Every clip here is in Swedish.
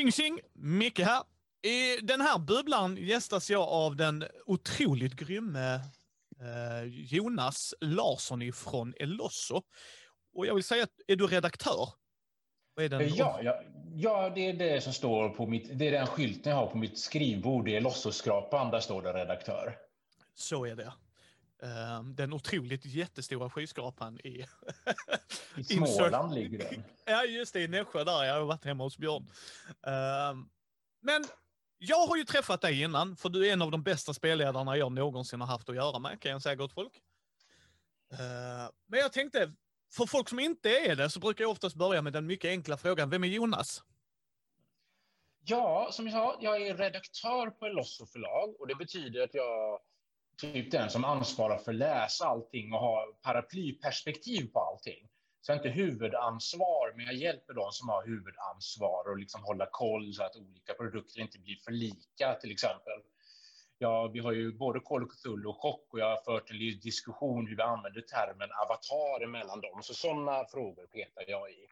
Tjing tjing! Micke här. I den här bubblan gästas jag av den otroligt grymme eh, Jonas Larsson ifrån Elosso. Och jag vill säga, är du redaktör? Den? Ja, ja, ja, det är det som står på mitt, det är den skylten jag har på mitt skrivbord. Det är Lossoskrapan, där står det redaktör. Så är det. Um, den otroligt jättestora skyskrapan i... I Småland ligger den. Ja, just det, i Nässjö där. Jag har varit hemma hos Björn. Um, men jag har ju träffat dig innan, för du är en av de bästa spelledarna jag någonsin har haft att göra med, kan jag säga gott folk. Uh, men jag tänkte, för folk som inte är det, så brukar jag oftast börja med den mycket enkla frågan, vem är Jonas? Ja, som jag sa, jag är redaktör på Elosso förlag och det betyder att jag typ den som ansvarar för att läsa allting och ha paraplyperspektiv på allting. Så jag inte huvudansvar, men jag hjälper de som har huvudansvar och liksom hålla koll så att olika produkter inte blir för lika, till exempel. Ja, vi har ju både Call of Cthulhu och Chock och jag har fört en diskussion hur vi använder termen avatar emellan dem. Så sådana frågor petar jag i.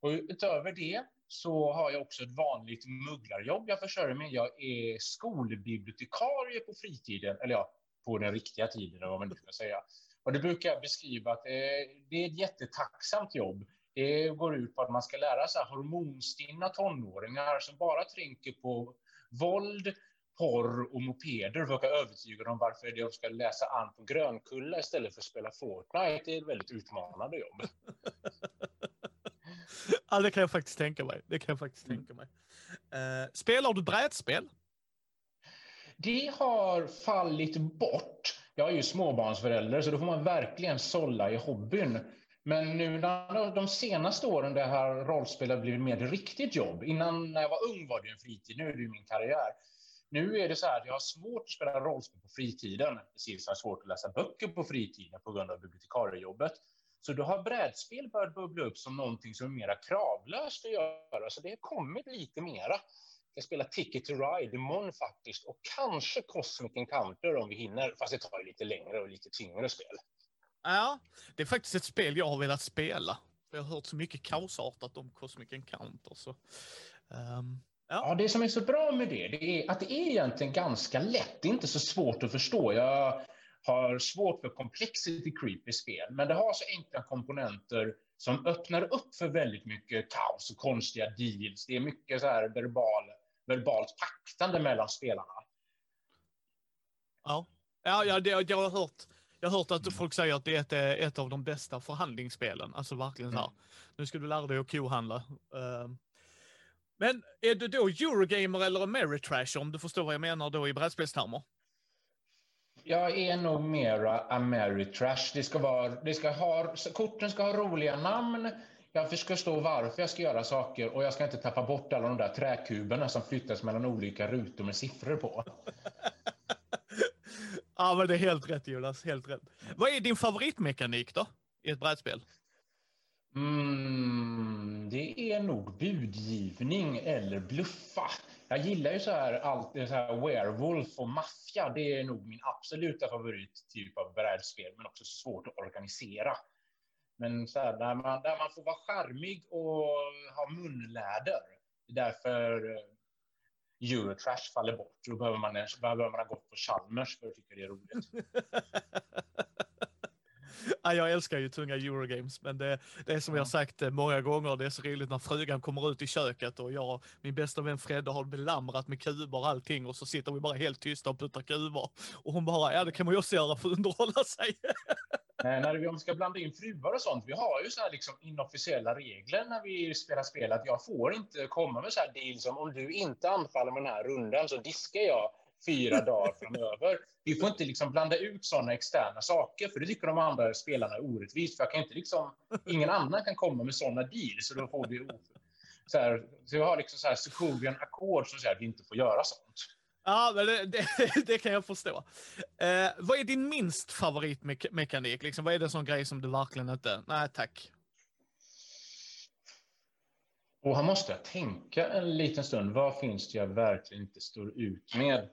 Och utöver det så har jag också ett vanligt mugglarjobb jag försörjer mig. Jag är skolbibliotekarie på fritiden, eller ja, på den riktiga tiden, vad man nu ska säga. Och det brukar jag beskriva att eh, det är ett jättetacksamt jobb. Det går ut på att man ska lära sig hormonstinna tonåringar som bara tänker på våld, porr och mopeder försöka övertyga dem varför de ska läsa an på Grönkulla istället för att spela Fortnite. Det är ett väldigt utmanande jobb. ja, det kan jag faktiskt tänka mig. Det kan jag faktiskt mm. tänka mig. Uh, spelar du brädspel? Det har fallit bort. Jag är ju småbarnsförälder, så då får man verkligen sålla i hobbyn. Men nu de senaste åren det här rollspelet blivit mer riktigt jobb. Innan när jag var ung var det en fritid, nu är det min karriär. Nu är det så här att jag har svårt att spela rollspel på fritiden, precis jag har svårt att läsa böcker på fritiden på grund av bibliotekariejobbet. Så då har brädspel börjat bubbla upp som någonting som är mer kravlöst att göra, så det har kommit lite mera. Jag spelar Ticket to Ride imorgon faktiskt och kanske Cosmic Encounter om vi hinner, fast det tar ju lite längre och lite tyngre spel. Ja, det är faktiskt ett spel jag har velat spela. Jag har hört så mycket kaosartat om Cosmic Encounter. Så, um, ja. ja, det som är så bra med det, det är att det är egentligen ganska lätt. Det är inte så svårt att förstå. Jag har svårt för complexity creep i spel, men det har så enkla komponenter som öppnar upp för väldigt mycket kaos och konstiga deals. Det är mycket så här verbal, verbalt paktande mellan spelarna. Ja, ja, ja det, jag har hört. Jag har hört att folk säger att det är ett, av de bästa förhandlingsspelen. Alltså verkligen så här. Mm. Nu ska du lära dig att kohandla. Uh, men är du då Eurogamer eller Ameritrash om du förstår vad jag menar då i brädspelstermer? Jag är nog mera Ameritrash. Det ska vara, det ska ha, korten ska ha roliga namn. Jag förstå varför jag ska göra saker och jag ska inte tappa bort alla de där träkuberna som flyttas mellan olika rutor med siffror på. ja, men det är helt rätt Jonas, helt rätt. Vad är din favoritmekanik då i ett brädspel? Mm, det är nog budgivning eller bluffa. Jag gillar ju så här, allt, så här werewolf och maffia. Det är nog min absoluta favorittyp av brädspel, men också svårt att organisera. Men så här, där, man, där man får vara charmig och ha munläder. Det är därför eh, Eurotrash faller bort. Då behöver man, behöver man ha gått på Chalmers för att tycka det är roligt. ja, jag älskar ju tunga Eurogames, men det, det är som ja. jag sagt eh, många gånger, det är så roligt när frugan kommer ut i köket och jag, min bästa vän Fredde har belamrat med kuber och allting och så sitter vi bara helt tysta och puttar kuber. Och hon bara, ja det kan man ju också göra för att underhålla sig. när vi ska blanda in fruar och sånt, vi har ju så här liksom inofficiella regler när vi spelar spel, att jag får inte komma med så här deal som om du inte anfaller med den här rundan så diskar jag fyra dagar framöver. Vi får inte liksom blanda ut sådana externa saker, för det tycker de andra spelarna är orättvist. För jag kan inte liksom, ingen annan kan komma med sådana deals, så då får vi så här, så jag har liksom så här Sokovian ackord som säger att vi inte får göra sånt. Ja, men det, det, det kan jag förstå. Eh, vad är din minst favoritmekanik? Liksom, vad är det sån grej som du verkligen inte, nej tack. Och han måste tänka en liten stund. Vad finns det jag verkligen inte står ut med?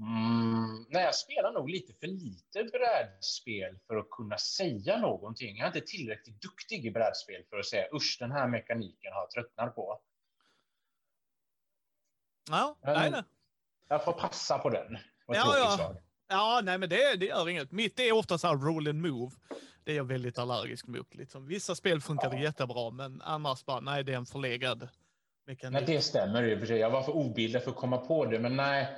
Mm, nej, jag spelar nog lite för lite brädspel för att kunna säga någonting. Jag är inte tillräckligt duktig i brädspel för att säga usch, den här mekaniken har jag tröttnat på. Ja, nej, nej. Jag får passa på den. Ja, ja. Ja, nej, men det, det gör inget. Mitt är ofta så här roll and move. Det är jag väldigt allergisk mot. Liksom. Vissa spel funkar Ja. jättebra, men annars bara, nej, det är en förlegad mekanik. Nej, det stämmer sig. Jag var för obildad för att komma på det, men nej.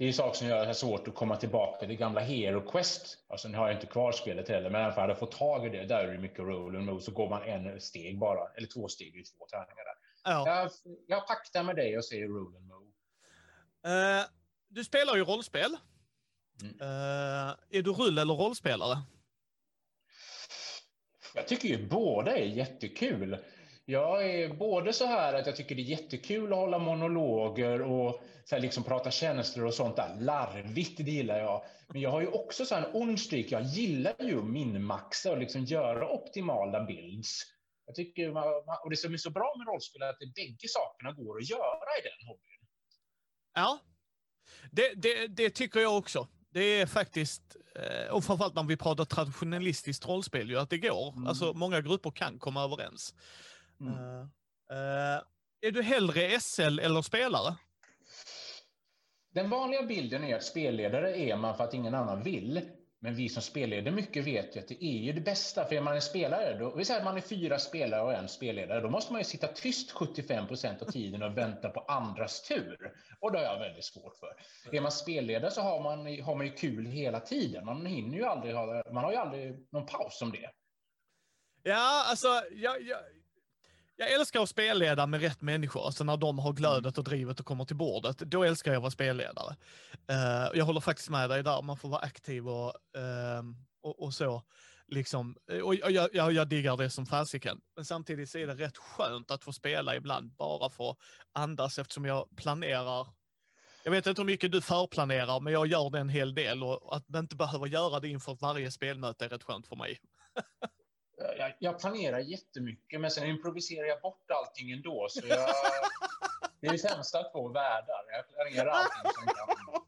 Det är saker som gör det svårt att komma tillbaka till gamla Hero Quest. Alltså, nu har jag inte kvar spelet heller, men i alla fall jag fått tag i det. Där är det mycket roll and move, så går man en steg bara. Eller två steg i två tärningar där. Ja. Jag, jag paktar med dig och säger roll and move. Eh, du spelar ju rollspel. Mm. Eh, är du rull eller rollspelare? Jag tycker ju båda är jättekul. Jag är både så här att jag tycker det är jättekul att hålla monologer och så liksom prata känslor och sånt där. Larvigt, det gillar jag. Men jag har ju också så här en ond streak. Jag gillar ju att minmaxa och liksom göra optimala builds. Jag tycker, och det som är så bra med rollspel är att det bägge sakerna går att göra i den hobbyn. Ja, det, det, det tycker jag också. Det är faktiskt, eh, och framförallt när vi pratar traditionalistiskt rollspel, ju att det går. Mm. Alltså många grupper kan komma överens. Mm. Eh, är du hellre SL eller spelare? Den vanliga bilden är att spelledare är man för att ingen annan vill. Men vi som spelleder mycket vet ju att det är ju det bästa. För är man en spelare, då, vi säger att man är fyra spelare och en spelledare, då måste man ju sitta tyst 75 procent av tiden och vänta på andras tur. Och det har jag väldigt svårt för. Är man spelledare så har man, har man ju kul hela tiden. Man hinner ju aldrig ha, man har ju aldrig någon paus om det. Ja, alltså, jag, jag, jag älskar att spelleda med rätt människor. Alltså när de har glödet och drivet och kommer till bordet. Då älskar jag att vara spelledare. Eh, jag håller faktiskt med dig där. Man får vara aktiv och, ehm, och, och så. Liksom. Och jag, jag, jag, diggar det som fasiken. Men samtidigt så är det rätt skönt att få spela ibland bara för att andas eftersom jag planerar. Jag vet inte hur mycket du förplanerar, men jag gör det en hel del och att inte behöva göra det inför varje spelmöte är rätt skönt för mig. Jag, jag planerar jättemycket, men sen improviserar jag bort allting ändå. Så jag, det är ju sämsta av två världar. Jag planerar allting som kan.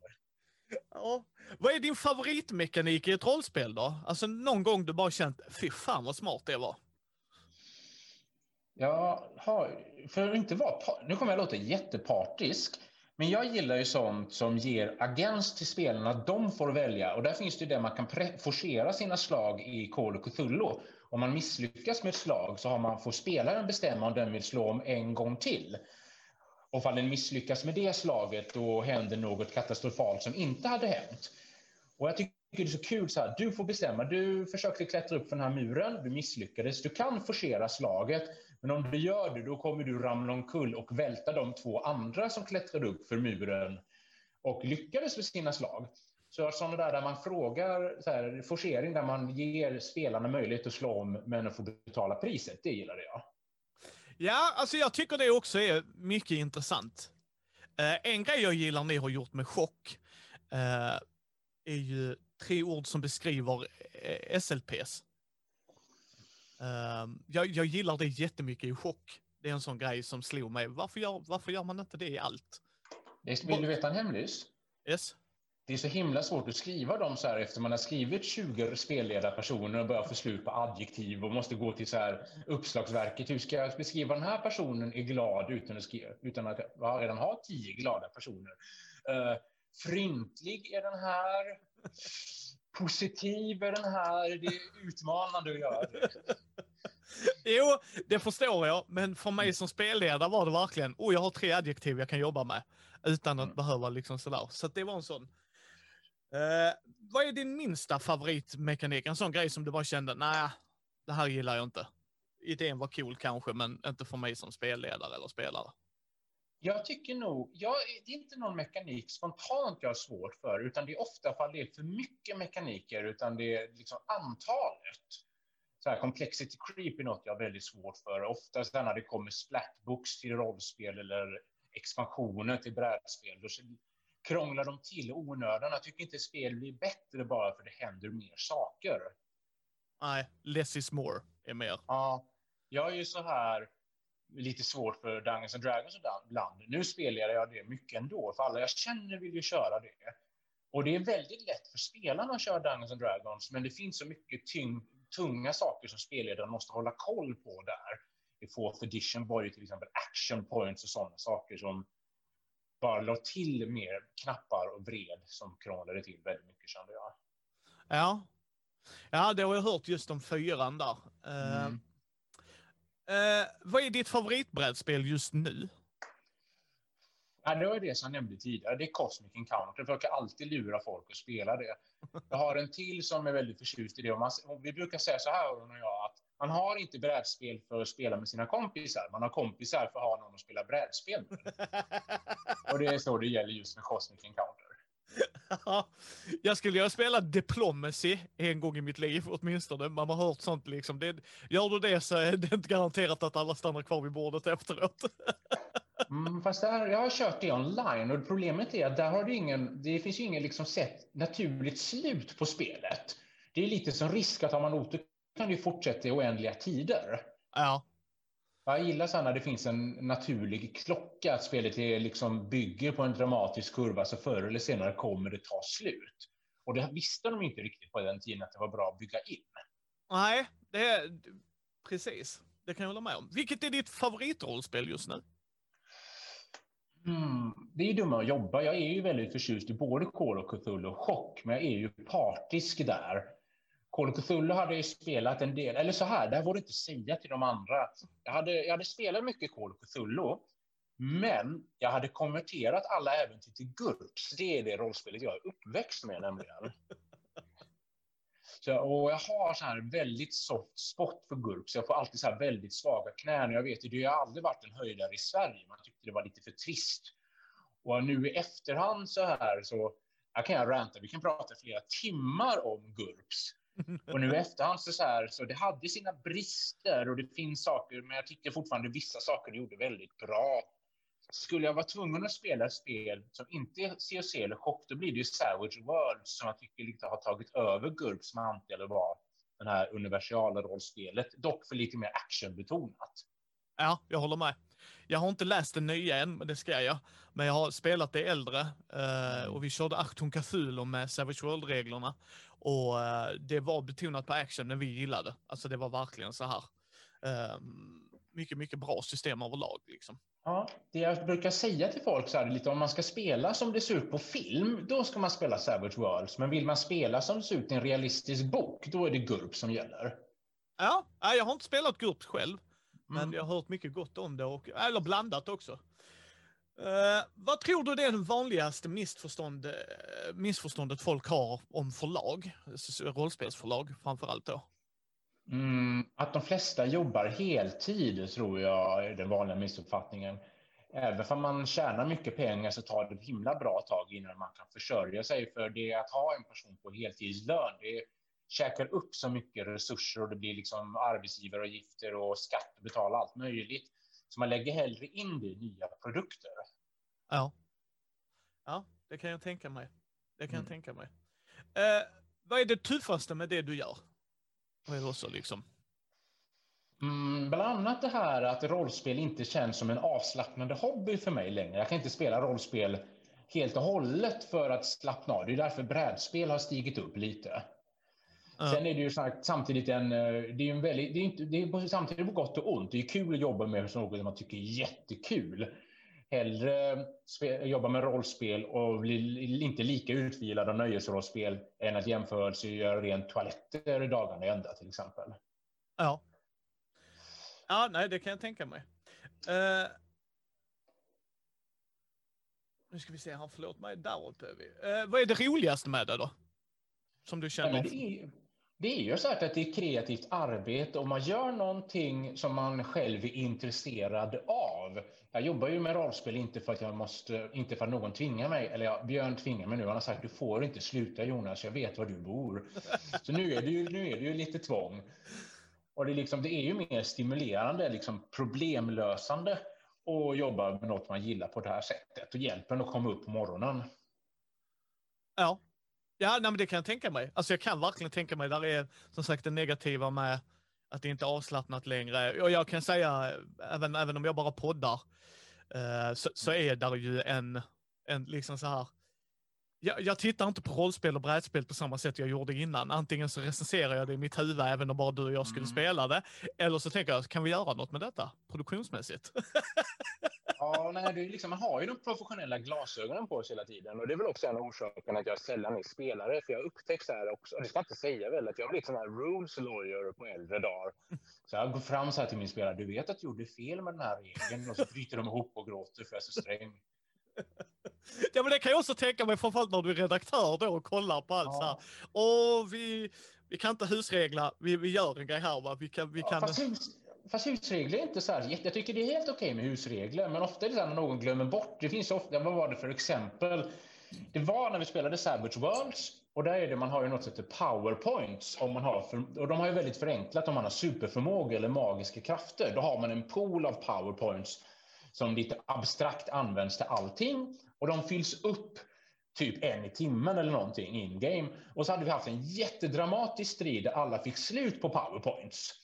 Ja. Vad är din favoritmekanik i ett rollspel då? Alltså någon gång du bara känt, fy fan vad smart det var. Jag har, för att inte vara, nu kommer jag låta jättepartisk, men jag gillar ju sånt som ger agens till spelarna, att de får välja. Och där finns det ju det man kan forcera sina slag i Call of Cthulhu. Om man misslyckas med ett slag så har man, får spelaren bestämma om den vill slå om en gång till. Och om den misslyckas med det slaget, då händer något katastrofalt som inte hade hänt. Och jag tycker det är så kul så här, du får bestämma. Du försökte klättra upp för den här muren, du misslyckades. Du kan forcera slaget, men om du gör det, då kommer du ramla omkull och välta de två andra som klättrade upp för muren och lyckades med sina slag. Så sådana där där man frågar, så här, forcering där man ger spelarna möjlighet att slå om men att få betala priset, det gillade jag. Ja, alltså jag tycker det också är mycket intressant. Eh, en grej jag gillar ni har gjort med chock eh, är ju tre ord som beskriver eh, SLPs. Eh, jag, jag gillar det jättemycket i chock. Det är en sån grej som slog mig. Varför gör, varför gör man inte det i allt? Vill du veta en hemlis? Yes? Det är så himla svårt att skriva dem så här efter man har skrivit 20 spelledarpersoner och börjar få slut på adjektiv och måste gå till så här uppslagsverket. Hur ska jag beskriva den här personen är glad utan att, skriva, utan att ja, redan ha tio glada personer? Uh, fryntlig är den här. Positiv är den här. Det är utmanande att göra det. Jo, det förstår jag, men för mig som spelledare var det verkligen, oh, jag har tre adjektiv jag kan jobba med utan att Mm. behöva liksom sådär. Så det var en sån. Eh, vad är din minsta favoritmekanik? En sån grej som du bara kände, nej, det här gillar jag inte. Idén var cool kanske, men inte för mig som spelledare eller spelare. Jag tycker nog, jag, det är inte någon mekanik spontant jag har svårt för, utan det är ofta för att det är för mycket mekaniker, utan det är liksom antalet. Så här, complexity creep är något jag har väldigt svårt för. Ofta så när det kommer splatbooks till rollspel eller expansioner till brädspel, då krånglar de till onödan. Jag tycker inte spel blir bättre bara för det händer mer saker. Nej, less is more är mer. Ja, jag är ju så här lite svårt för Dungeons and Dragons ibland. Nu spelar jag det mycket ändå, för alla jag känner vill ju köra det. Och det är väldigt lätt för spelarna att köra Dungeons and Dragons, men det finns så mycket tyng, tunga saker som spelledaren måste hålla koll på där. I fourth edition var det till exempel action points och sådana saker som bara la till mer knappar och vred som krånglade till väldigt mycket kände jag. Ja. Ja, det har jag hört just om fyran där. Eh, Mm. eh, vad är ditt favoritbrädspel just nu? Ja, det var det som jag nämnde tidigare. Det är Cosmic Encounter. Jag försöker alltid lura folk att spela det. Jag har en till som är väldigt förtjust i det. Och man, och vi brukar säga så här, hon och jag, att man har inte brädspel för att spela med sina kompisar. Man har kompisar för att ha någon att spela brädspel med. Och det är så det gäller just med Cosmic Encounter. Ja, jag skulle ju ha spelat Diplomacy en gång i mitt liv åtminstone. Man har hört sånt liksom. Det, gör du det så är det inte garanterat att alla stannar kvar vid bordet efteråt. Mm, fast där, jag har kört det online och problemet är att där har det ingen, det finns ju ingen liksom sett naturligt slut på spelet. Det är lite som risk att har man otur kan ju fortsätta i oändliga tider. Ja, Jag gillar så när det finns en naturlig klocka, att spelet är liksom bygger på en dramatisk kurva, så förr eller senare kommer det ta slut. Och det visste de inte riktigt på den tiden att det var bra att bygga in. nej, det är precis. Det kan jag hålla med om. Vilket är ditt favoritrollspel just nu? Mm, det är ju dumma att jobba. Jag är ju väldigt förtjust i både Call of Cthulhu och Chock, men jag är ju partisk där. Call of Cthulhu hade jag ju spelat en del, eller så här, det här var inte att säga till de andra. Jag hade, jag hade spelat mycket Call of Cthulhu, men jag hade konverterat alla äventyr till GURPS. Det är det rollspelet jag är uppväxt med nämligen. Så, och jag har så här väldigt soft spot för GURPS. Jag får alltid så här väldigt svaga knän. Jag vet ju, det har aldrig varit en höjdare i Sverige. Man tyckte det var lite för trist. Och nu i efterhand så här så här kan jag ranta. Vi kan prata flera timmar om GURPS. Och nu i efterhand så, så här, så det hade sina brister och det finns saker, men jag tycker fortfarande vissa saker det gjorde väldigt bra. Skulle jag vara tvungen att spela ett spel som inte är COC eller chock, då blir det ju Savage World som jag tycker lite har tagit över GURPS mantel eller var den här universala rollspelet, dock för lite mer actionbetonat. Ja, jag håller med. Jag har inte läst det nya än, men det ska jag. Men jag har spelat det äldre eh, och vi körde Achtung Cthulhu med Savage World-reglerna. Och eh, det var betonat på action, men vi gillade. Alltså det var verkligen så här. Eh, mycket, mycket bra system överlag liksom. Ja, det jag brukar säga till folk så här lite om man ska spela som det ser ut på film, då ska man spela Savage Worlds. Men vill man spela som det ser ut i en realistisk bok, då är det GURP som gäller. Ja, jag har inte spelat GURPS själv, men Mm. jag har hört mycket gott om det, och, eller blandat också. Eh, vad tror du det är det vanligaste missförstånd, eh, missförståndet folk har om förlag? Rollspelsförlag framför allt då. Mm, att de flesta jobbar heltid tror jag är den vanliga missuppfattningen. Även om man tjänar mycket pengar så tar det ett himla bra tag innan man kan försörja sig. För det att ha en person på heltidslön, det käkar upp så mycket resurser och det blir liksom arbetsgivaravgifter och skatt och betala allt möjligt. Så man lägger hellre in det i nya produkter. Ja. Ja, det kan jag tänka mig. Det kan jag Mm. tänka mig. Eh, vad är det tuffaste med det du gör? Vad är det också liksom? Mm, bland annat det här att rollspel inte känns som en avslappnande hobby för mig längre. Jag kan inte spela rollspel helt och hållet för att slappna av. Det är därför brädspel har stigit upp lite. Sen är det ju sagt, samtidigt en, eh, det är en väldigt, det är inte, det är samtidigt på gott och ont. Det är kul att jobba med något som man tycker är jättekul. Hellre jobba med rollspel och bli inte lika utvilad av nöjesrollspel än att jämförelse göra rent toaletter dagarna i ända till exempel. Ja. Ja, nej, det kan jag tänka mig. Eh, nu ska vi se här, förlåt mig, där uppe är vi. Eh, vad är det roligaste med det då? Som du känner? men det, är, ju så att det är kreativt arbete och man gör någonting som man själv är intresserad av. Jag jobbar ju med rollspel inte för att jag måste, inte för att någon tvingar mig, eller ja, Björn tvingar mig nu. Han har sagt du får inte sluta Jonas, jag vet var du bor. Så nu är det ju, nu är det ju lite tvång. Och det är, liksom, det är ju mer stimulerande, liksom problemlösande att jobba med något man gillar på det här sättet och hjälper en att komma upp på morgonen. Ja. Ja, nej, men det kan jag tänka mig. Alltså jag kan verkligen tänka mig, där är som sagt det negativa med att det inte är avslappnat längre. Och jag kan säga, även, även om jag bara poddar, eh, så, så är där ju en, en liksom så här, jag, jag tittar inte på rollspel och brädspel på samma sätt jag gjorde innan. Antingen så recenserar jag det i mitt huvud, även om bara du och jag skulle Mm. spela det. Eller så tänker jag, kan vi göra något med detta produktionsmässigt? Ja, nej, det är liksom, man har ju de professionella glasögonen på sig hela tiden. Och det är väl också en av orsakerna att jag sällan är spelare. För jag upptäckt så här också, och det ska jag inte säga väl, att jag har blivit sån här rules lawyer på äldre dagar. Så jag går fram så här till min spelare, du vet att du gjorde fel med den här regeln. Och så bryter de ihop och gråter för jag är så sträng. Ja, men det kan jag också tänka mig, framförallt när du är redaktör då och kollar på allt Ja. så här. Och vi, vi kan inte husregla, vi, vi gör en grej här va. Vi kan, vi Ja, kan... fast, hus, fast husregler är inte så här, jag tycker det är helt okej med husregler, men ofta är det så här när någon glömmer bort. Det finns ofta, vad var det för exempel? Det var när vi spelade Savage Worlds och där är det, man har ju något som heter powerpoints om man har, för, och de har ju väldigt förenklat om man har superförmåga eller magiska krafter. Då har man en pool av powerpoints som lite abstrakt används till allting och de fylls upp typ en i timmen eller någonting in game. Och så hade vi haft en jättedramatisk strid där alla fick slut på powerpoints.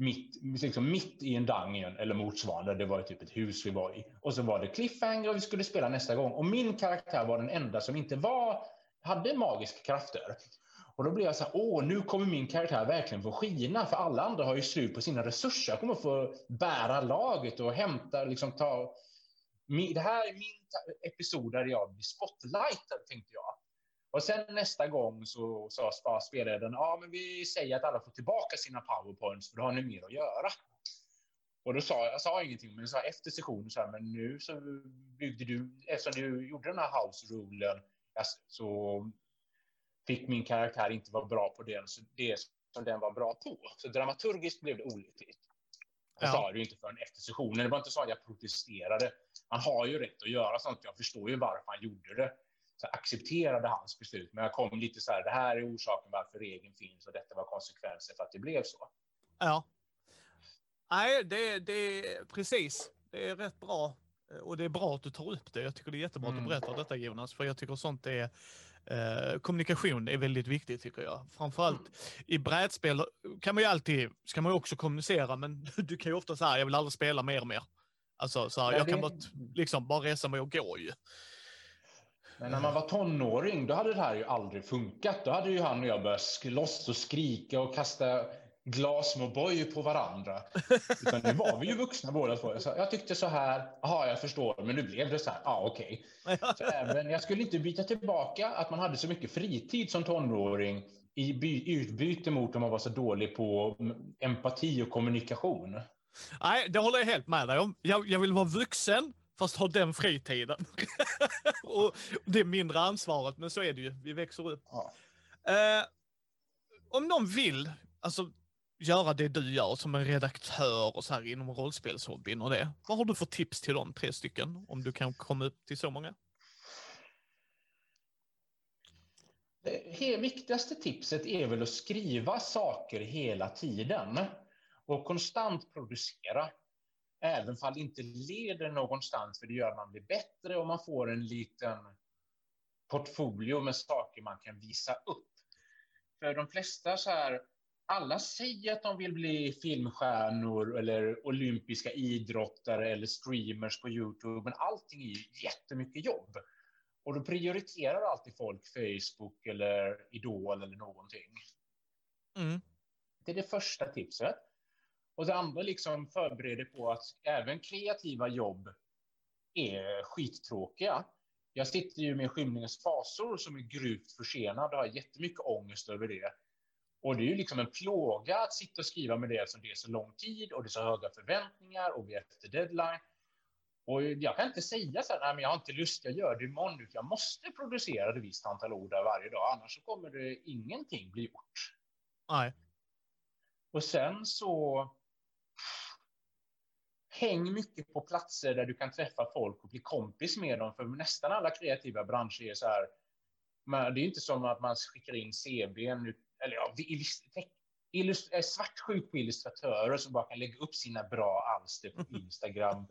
Mitt, liksom mitt i en dungeon eller motsvarande. Det var typ ett hus vi var i. Och så var det cliffhanger och vi skulle spela nästa gång. Och min karaktär var den enda som inte var, hade magiska krafter. Och då blev jag så här, åh, nu kommer min karaktär verkligen få skina, för alla andra har ju slut på sina resurser. Jag kommer få bära laget och hämta, liksom ta... Det här är min episod där jag blir spotlightad, tänkte jag. Och sen nästa gång så sa spelledaren, ja men vi säger att alla får tillbaka sina powerpoints, för då har ni mer att göra. Och då sa jag, sa ingenting, men jag sa efter sessionen så här, men nu så byggde du, eftersom du gjorde den här house-rulen, så fick min karaktär inte vara bra på det, så det som den var bra på. Så dramaturgiskt blev det olyckligt. Jag Ja. sa det ju inte förrän efter sessionen. Det var inte så att jag protesterade. Han har ju rätt att göra sånt. Jag förstår ju varför han gjorde det. Jag accepterade hans beslut. Men jag kom lite så här, det här är orsaken varför regeln finns och detta var konsekvenser för att det blev så. Ja. Nej, det, det är precis. Det är rätt bra. Och det är bra att du tar upp det. Jag tycker det är jättebra att Mm. du berättar detta Jonas, för jag tycker sånt är eh, kommunikation är väldigt viktigt tycker jag. Framförallt Mm. i brädspel kan man ju alltid, ska man ju också kommunicera, men du kan ju ofta säga jag vill aldrig spela mer och mer. Alltså så här, Nej, jag kan bara, liksom, bara resa mig och gå ju. Men när man var tonåring, då hade det här ju aldrig funkat. Då hade ju han och jag börjat slåss och skrika och kasta glas med O'boy på varandra. Utan nu var vi ju vuxna båda två. Jag, sa, jag tyckte så här, jaha, jag förstår, men nu blev det så här, ja okej. Så även, jag skulle inte byta tillbaka att man hade så mycket fritid som tonåring i by, utbyte mot om man var så dålig på mm, empati och kommunikation. Nej, det håller jag helt med dig om. Jag, jag vill vara vuxen, fast ha den fritiden. och det är mindre ansvaret, men så är det ju. Vi växer upp. Ja. Eh, om någon vill, alltså göra det du gör som en redaktör och så här inom rollspelshobbyn och det. Vad har du för tips till de tre stycken? Om du kan komma upp till så många? Det viktigaste tipset är väl att skriva saker hela tiden och konstant producera. Även fall det inte leder någonstans, för det gör att man blir bättre och man får en liten portfolio med saker man kan visa upp. För de flesta så här, alla säger att de vill bli filmstjärnor eller olympiska idrottare eller streamers på Youtube, men allting är ju jättemycket jobb. Och då prioriterar alltid folk Facebook eller Idol eller någonting. Mm. Det är det första tipset. Och det andra liksom förbereder på att även kreativa jobb är skittråkiga. Jag sitter ju med Skymningens fasor som är grovt försenad och har jättemycket ångest över det. Och det är ju liksom en plåga att sitta och skriva med det som det är så lång tid och det är så höga förväntningar och vi är efter deadline. Och jag kan inte säga så här, nej men jag har inte lust, jag gör det imorgon, utan jag måste producera ett visst antal ord varje dag, annars så kommer det ingenting bli gjort. Nej. Och sen så häng mycket på platser där du kan träffa folk och bli kompis med dem, för nästan alla kreativa branscher är så här, men det är inte som att man skickar in CVn, eller ja, illust- teck- är svartsjuk på illustratörer som bara kan lägga upp sina bra alster på Instagram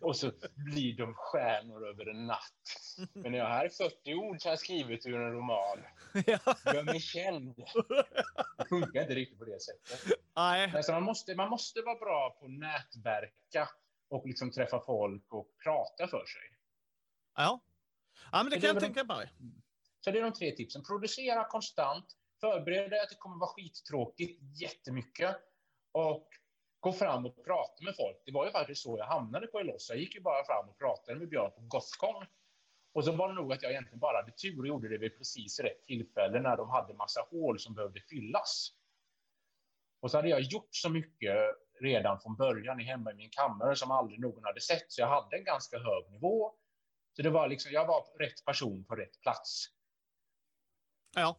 och så blir de stjärnor över en natt. Men jag är 40 ord har jag skrivit ur en roman. Gör mig känd. Det funkar inte riktigt på det sättet. Nej. Alltså man, måste, man måste vara bra på att nätverka och liksom träffa folk och prata för sig. Ja. Ja, men det Så kan jag tänka mig. Så det är de tre tipsen. Producera konstant, förbered dig att det kommer vara skittråkigt jättemycket och gå fram och prata med folk. Det var ju faktiskt så jag hamnade på Elos. Jag gick ju bara fram och pratade med Björn på Gothcon. Och så var det nog att jag egentligen bara hade tur och gjorde det vid precis rätt tillfälle när de hade massa hål som behövde fyllas. Och så hade jag gjort så mycket redan från början hemma i min kammare som aldrig någon hade sett, så jag hade en ganska hög nivå. Så det var liksom, jag var rätt person på rätt plats. Ja.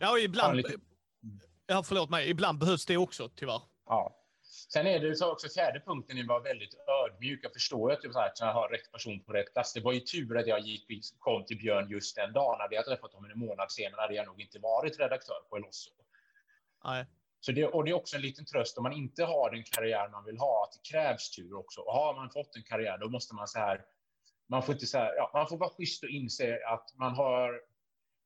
Ja, ibland... Ja, förlåt mig. Ibland behövs det också, tyvärr. Ja. Sen är det så också fjärde punkten, ni var väldigt ödmjuk. Jag förstår att, så att jag har rätt person på rätt plats. Det var ju tur att jag gick, kom till Björn just den dagen. Hade jag träffat honom en månad senare hade jag nog inte varit redaktör på Elosso. Nej. Så det, och det är också en liten tröst om man inte har den karriär man vill ha, att det krävs tur också. Och har man fått en karriär, då måste man så här, man får inte så här, ja, man får vara schysst och inse att man har,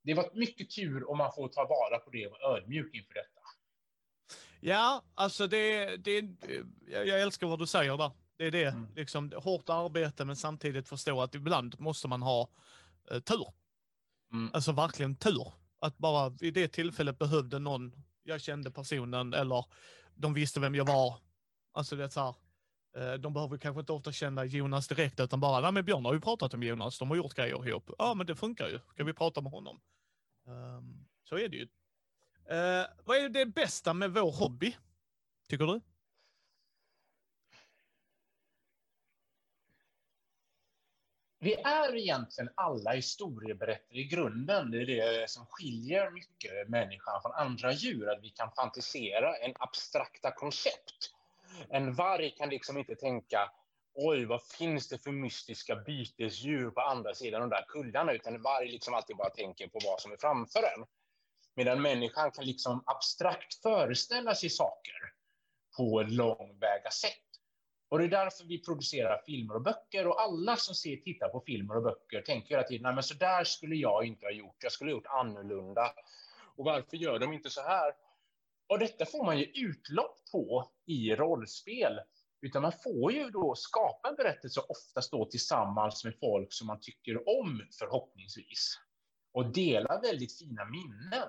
det varit mycket tur och man får ta vara på det och vara ödmjuk inför detta. Ja, alltså det, det, jag älskar vad du säger där. Det är det, mm. liksom hårt arbete men samtidigt förstå att ibland måste man ha eh, tur. Mm. Alltså verkligen tur. Att bara vid det tillfället behövde någon, jag kände personen eller de visste vem jag var. Alltså det är så här, Eh, de behöver kanske inte ofta känna Jonas direkt utan bara, nej men Björn har ju pratat om Jonas, de har gjort grejer ihop. Ja men det funkar ju, ska vi prata med honom? Um, så är det ju. Uh, vad är det bästa med vår hobby, tycker du? Vi är egentligen alla historieberättare i grunden. Det är det som skiljer mycket människan från andra djur, att vi kan fantisera en abstrakta koncept. En varg kan liksom inte tänka oj, vad finns det för mystiska bytesdjur på andra sidan de där kullarna, utan en varg liksom alltid bara tänker på vad som är framför en. Medan människan kan liksom abstrakt föreställa sig saker på ett långväga sätt. Och det är därför vi producerar filmer och böcker och alla som ser, tittar på filmer och böcker tänker hela tiden, nej men så där skulle jag inte ha gjort, jag skulle ha gjort annorlunda. Och varför gör de inte så här? Och detta får man ju utlopp på i rollspel. Utan man får ju då skapa en berättelse oftast då tillsammans med folk som man tycker om förhoppningsvis. Och dela väldigt fina minnen.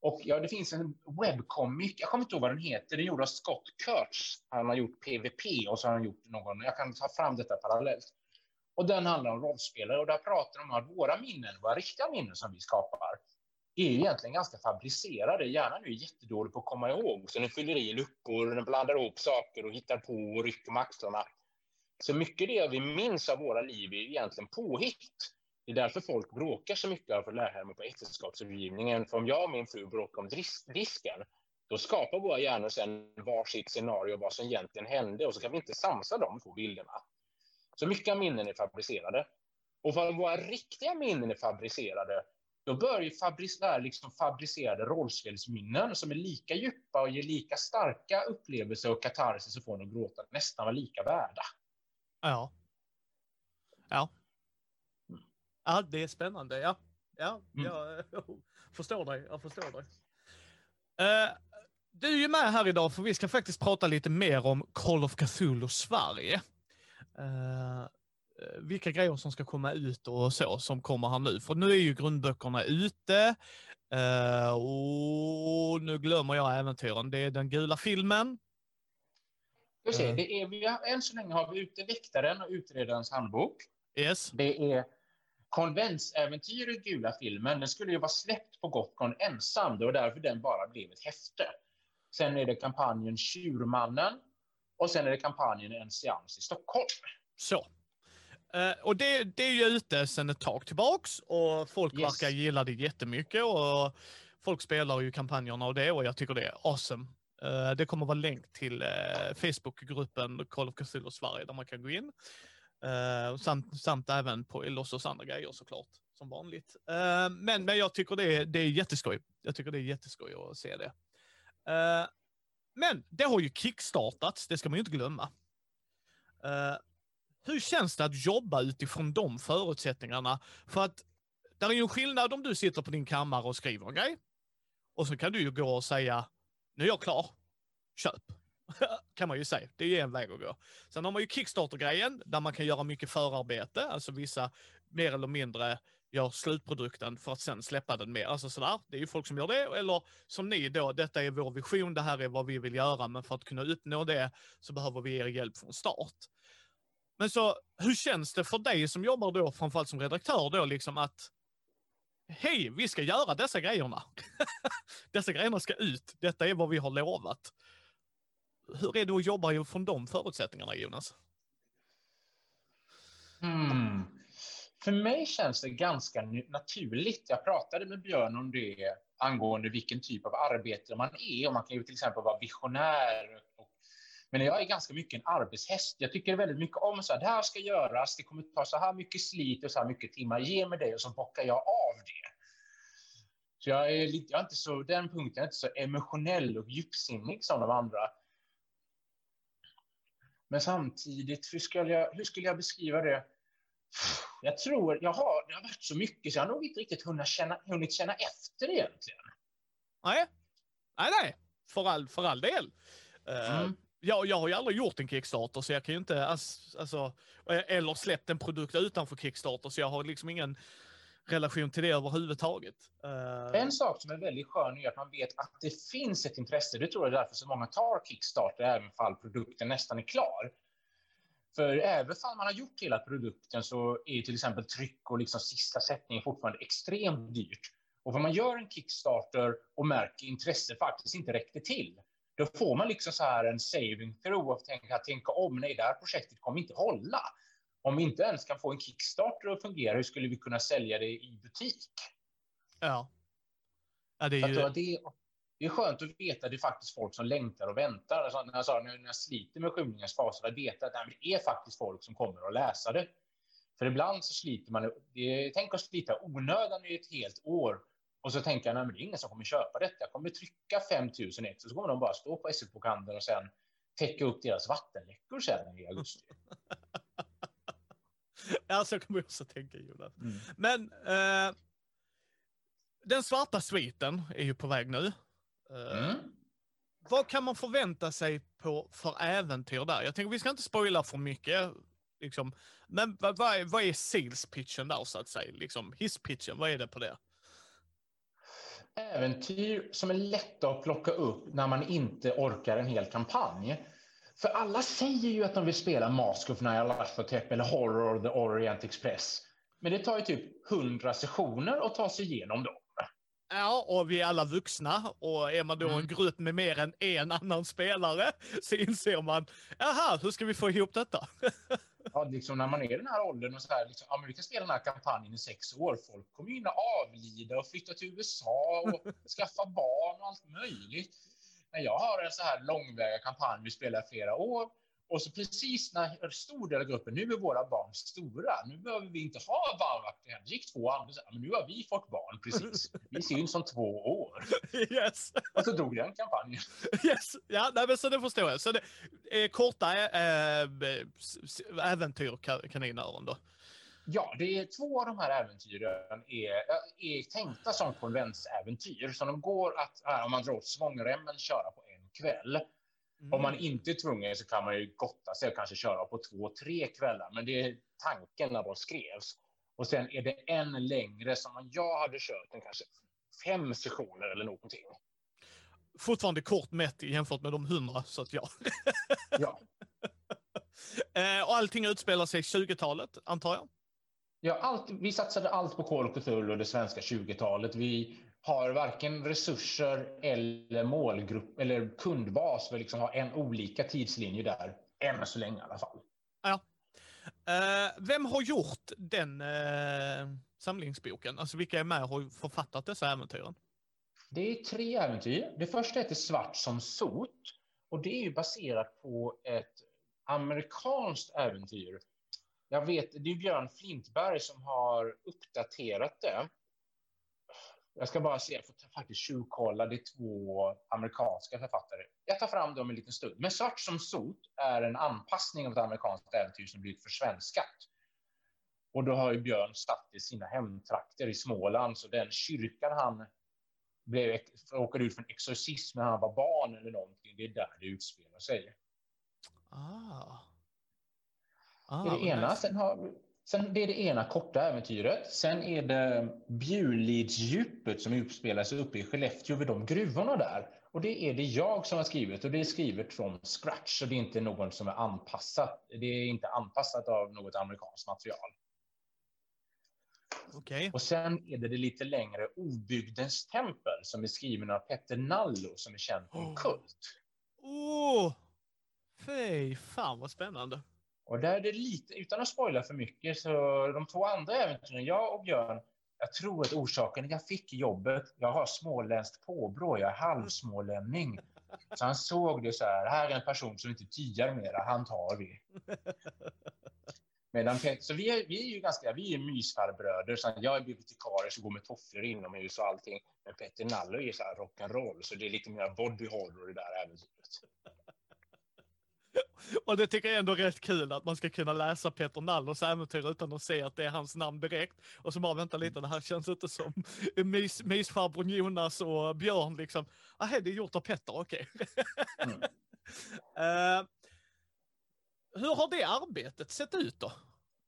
Och ja, det finns en webbcomic, jag kommer inte ihåg vad den heter, den är gjord av Scott Kurtz. Han har gjort PVP och så har han gjort någon, jag kan ta fram detta parallellt. Och den handlar om rollspelare och där pratar de om att våra minnen, våra riktiga minnen som vi skapar, är egentligen ganska fabricerade. Hjärnan är jättedålig på att komma ihåg, så den fyller i luckor, den blandar ihop saker och hittar på och rycker med axlarna. Så mycket det vi minns av våra liv är egentligen påhitt. Det är därför folk bråkar så mycket för mig på äktenskapsrådgivningen. För om jag och min fru bråkar om disken, då skapar våra hjärnor sen varsitt scenario vad som egentligen hände och så kan vi inte samsa de två bilderna. Så mycket av minnen är fabricerade. Och för att våra riktiga minnen är fabricerade, då bör ju fabricera, liksom fabricerade rollspelsminnen som är lika djupa och ger lika starka upplevelser och katarsis och får en att gråta nästan vara lika värda. Ja. Ja, Ja, det är spännande. Ja, ja mm. jag, förstår dig. Jag förstår dig. Uh, du är ju med här idag för vi ska faktiskt prata lite mer om Call of Cthulhu Sverige. Uh, vilka grejer som ska komma ut och så som kommer här nu. För nu är ju grundböckerna ute. Uh, och nu glömmer jag äventyren. Det är den gula filmen. Se, det är, vi har, än så länge har vi ute Väktaren och Utredarens handbok. Yes. Det är konventsäventyret, gula filmen, den skulle ju vara släppt på Gotcon ensam. Det var därför den bara blev ett häfte. Sen är det kampanjen Tjurmannen och sen är det kampanjen En seans i Stockholm. Så. Uh, och det, det är ju ute sedan ett tag tillbaks och folk yes. verkar gilla det jättemycket och folk spelar ju kampanjerna och det och jag tycker det är awesome. Uh, det kommer vara länk till uh, Facebookgruppen Call of Cthulhu Sverige där man kan gå in. Uh, samt, samt även på Lossos andra grejer såklart, som vanligt. Uh, men, men jag tycker det är, det är jätteskoj. Jag tycker det är jätteskoj att se det. Uh, men det har ju kickstartats, det ska man ju inte glömma hur känns det att jobba utifrån de förutsättningarna? För att det är ju en skillnad om du sitter på din kammare och skriver en grej. Och så kan du ju gå och säga, nu är jag klar, köp. kan man ju säga. Det är ju en väg att gå. Sen har man ju Kickstarter-grejen, där man kan göra mycket förarbete, alltså vissa mer eller mindre gör slutprodukten för att sen släppa den mer. Alltså sådär, det är ju folk som gör det. Eller som ni då, detta är vår vision, det här är vad vi vill göra, men för att kunna uppnå det så behöver vi er hjälp från start. Men så, hur känns det för dig som jobbar då, framförallt som redaktör då, liksom att hej, vi ska göra dessa grejerna. dessa grejerna ska ut. Detta är vad vi har lovat. Hur är det att jobba från de förutsättningarna, Jonas? Mm. För mig känns det ganska naturligt. Jag pratade med Björn om det angående vilken typ av arbete man är. Och man kan ju till exempel vara visionär. Men jag är ganska mycket en arbetshäst. Jag tycker väldigt mycket om så här, det här ska göras, det kommer ta så här mycket slit och så här mycket timmar. Ge mig det och så bockar jag av det. Så jag är, lite, jag är inte så, den punkten är inte så emotionell och djupsinnig som de andra. Men samtidigt, hur skulle jag, hur skulle jag beskriva det? Jag tror, jag har, det har varit så mycket så jag har nog inte riktigt hunnit känna, hunnit känna efter egentligen. Nej, nej, nej, för all, för all del. Eh, mm. Jag, jag har ju aldrig gjort en Kickstarter, så jag kan ju inte, alltså, eh, eller släppt en produkt utanför Kickstarter, så jag har liksom ingen relation till det överhuvudtaget. Eh. En sak som är väldigt skön är att man vet att det finns ett intresse. Det tror jag är därför så många tar Kickstarter, även om produkten nästan är klar. För även om man har gjort hela produkten så är till exempel tryck och liksom sista sättningen fortfarande extremt dyrt. Och om man gör en Kickstarter och märker intresse faktiskt inte räckte till, då får man liksom så här en saving through och tänka, tänka om, nej, det här projektet kommer inte hålla. Om vi inte ens kan få en Kickstarter att fungera, hur skulle vi kunna sälja det i butik? Ja. ja det, är ju... det, det är skönt att veta att det är faktiskt folk som längtar och väntar. Alltså, när, jag sa, när jag sliter med skymningens faser, att veta att det är faktiskt folk som kommer att läsa det. För ibland så sliter man, tänk att slita onödan i ett helt år och så tänker jag, nej, men det är ingen som kommer köpa detta. Jag kommer trycka 5000 ex och så kommer de bara stå på SE-bokhandeln och sen täcka upp deras vattenläckor sen i augusti. ja, så kommer jag också tänka Jonas. Mm. Men eh, den svarta sviten är ju på väg nu. Eh, mm. Vad kan man förvänta sig på för äventyr där? Jag tänker vi ska inte spoila för mycket. Liksom. Men vad, vad, är, vad är sales pitchen där så att säga? Liksom, hisspitchen, vad är det på det? Äventyr som är lätta att plocka upp när man inte orkar en hel kampanj. För alla säger ju att de vill spela Mask of Nyarlathotep eller Horror of the Orient Express. Men det tar ju typ hundra sessioner att ta sig igenom dem. Ja, och vi är alla vuxna och är man då mm. en grupp med mer än en annan spelare så inser man, jaha, hur ska vi få ihop detta? ja, liksom när man är i den här åldern och så här, liksom, ja, men vi kan spela den här kampanjen i sex år. Folk kommer hinna avlida och flytta till USA och skaffa barn och allt möjligt. När jag har en så här långväga kampanj, vi spelar flera år, och så precis när en stor del av gruppen, nu är våra barn stora, nu behöver vi inte ha barnvakt igen. Det gick två andra, men nu har vi fått barn precis. Vi syns om två år. Yes. Och så drog den kampanjen. Yes, ja, nej, men så det förstår jag. Så det är korta äh, äventyr, kaninöron då? Ja, det är två av de här äventyren är, är tänkta som konventsäventyr, så de går att, om man drar åt svångremmen, köra på en kväll. Mm. Om man inte är tvungen så kan man ju gotta sig och kanske köra på två, tre kvällar. Men det är tanken när de skrevs. Och sen är det en längre som jag hade kört en kanske fem sessioner eller någonting. Fortfarande kort mätt jämfört med de hundra, så att ja. ja. Eh, och allting utspelar sig 20-talet, antar jag? Ja, allt, vi satsade allt på Call of Cthulhu och det svenska 20-talet. Vi har varken resurser eller målgrupp eller kundbas för liksom ha en olika tidslinje där. Än så länge i alla fall. Ja. Uh, vem har gjort den uh, samlingsboken? Alltså vilka är med och har författat dessa äventyren? Det är tre äventyr. Det första heter Svart som sot och det är ju baserat på ett amerikanskt äventyr. Jag vet, det är Björn Flintberg som har uppdaterat det. Jag ska bara se, jag får faktiskt tjuvkolla. Det är två amerikanska författare. Jag tar fram dem en liten stund. Men Svart som sot är en anpassning av ett amerikanskt äventyr som blivit försvenskat. Och då har ju Björn satt i sina hemtrakter i Småland, så den kyrkan han blev, råkade ut för en exorcism när han var barn eller någonting, det är där det utspelar sig. Ah. ah det är det ena. Sen har, Sen det är det ena korta äventyret. Sen är det Bjurlidsdjupet som utspelar sig uppe i Skellefteå vid de gruvorna där. Och det är det jag som har skrivit och det är skrivet från scratch. Så det är inte någon som är anpassat. Det är inte anpassat av något amerikanskt material. Okej. Och sen är det det lite längre Obygdens tempel som är skriven av Petter Nallo som är känd från Oh. Kult. Åh! Fy fan vad spännande. Och där är det lite, utan att spoila för mycket, så de två andra äventyren, jag och Björn, jag tror att orsaken jag fick jobbet, jag har småländskt påbrå, jag är halvsmålänning. Så han såg det så här, här är en person som inte tiar mera, han tar vi. Medan så vi är, vi är ju ganska, vi är mysfarbröder, så jag är bibliotekarie som går med tofflor inomhus och allting. Men Petter Nallo är så här rock'n'roll, så det är lite mer body horror i det där äventyret. Och det tycker jag ändå är rätt kul att man ska kunna läsa Peter Nallos äventyr utan att se att det är hans namn direkt. Och så bara vänta lite, det här känns inte som mys, mysfarbrorn Jonas och Björn liksom. Nej, det är gjort av Petter, okej. Mm. Eh, hur har det arbetet sett ut då?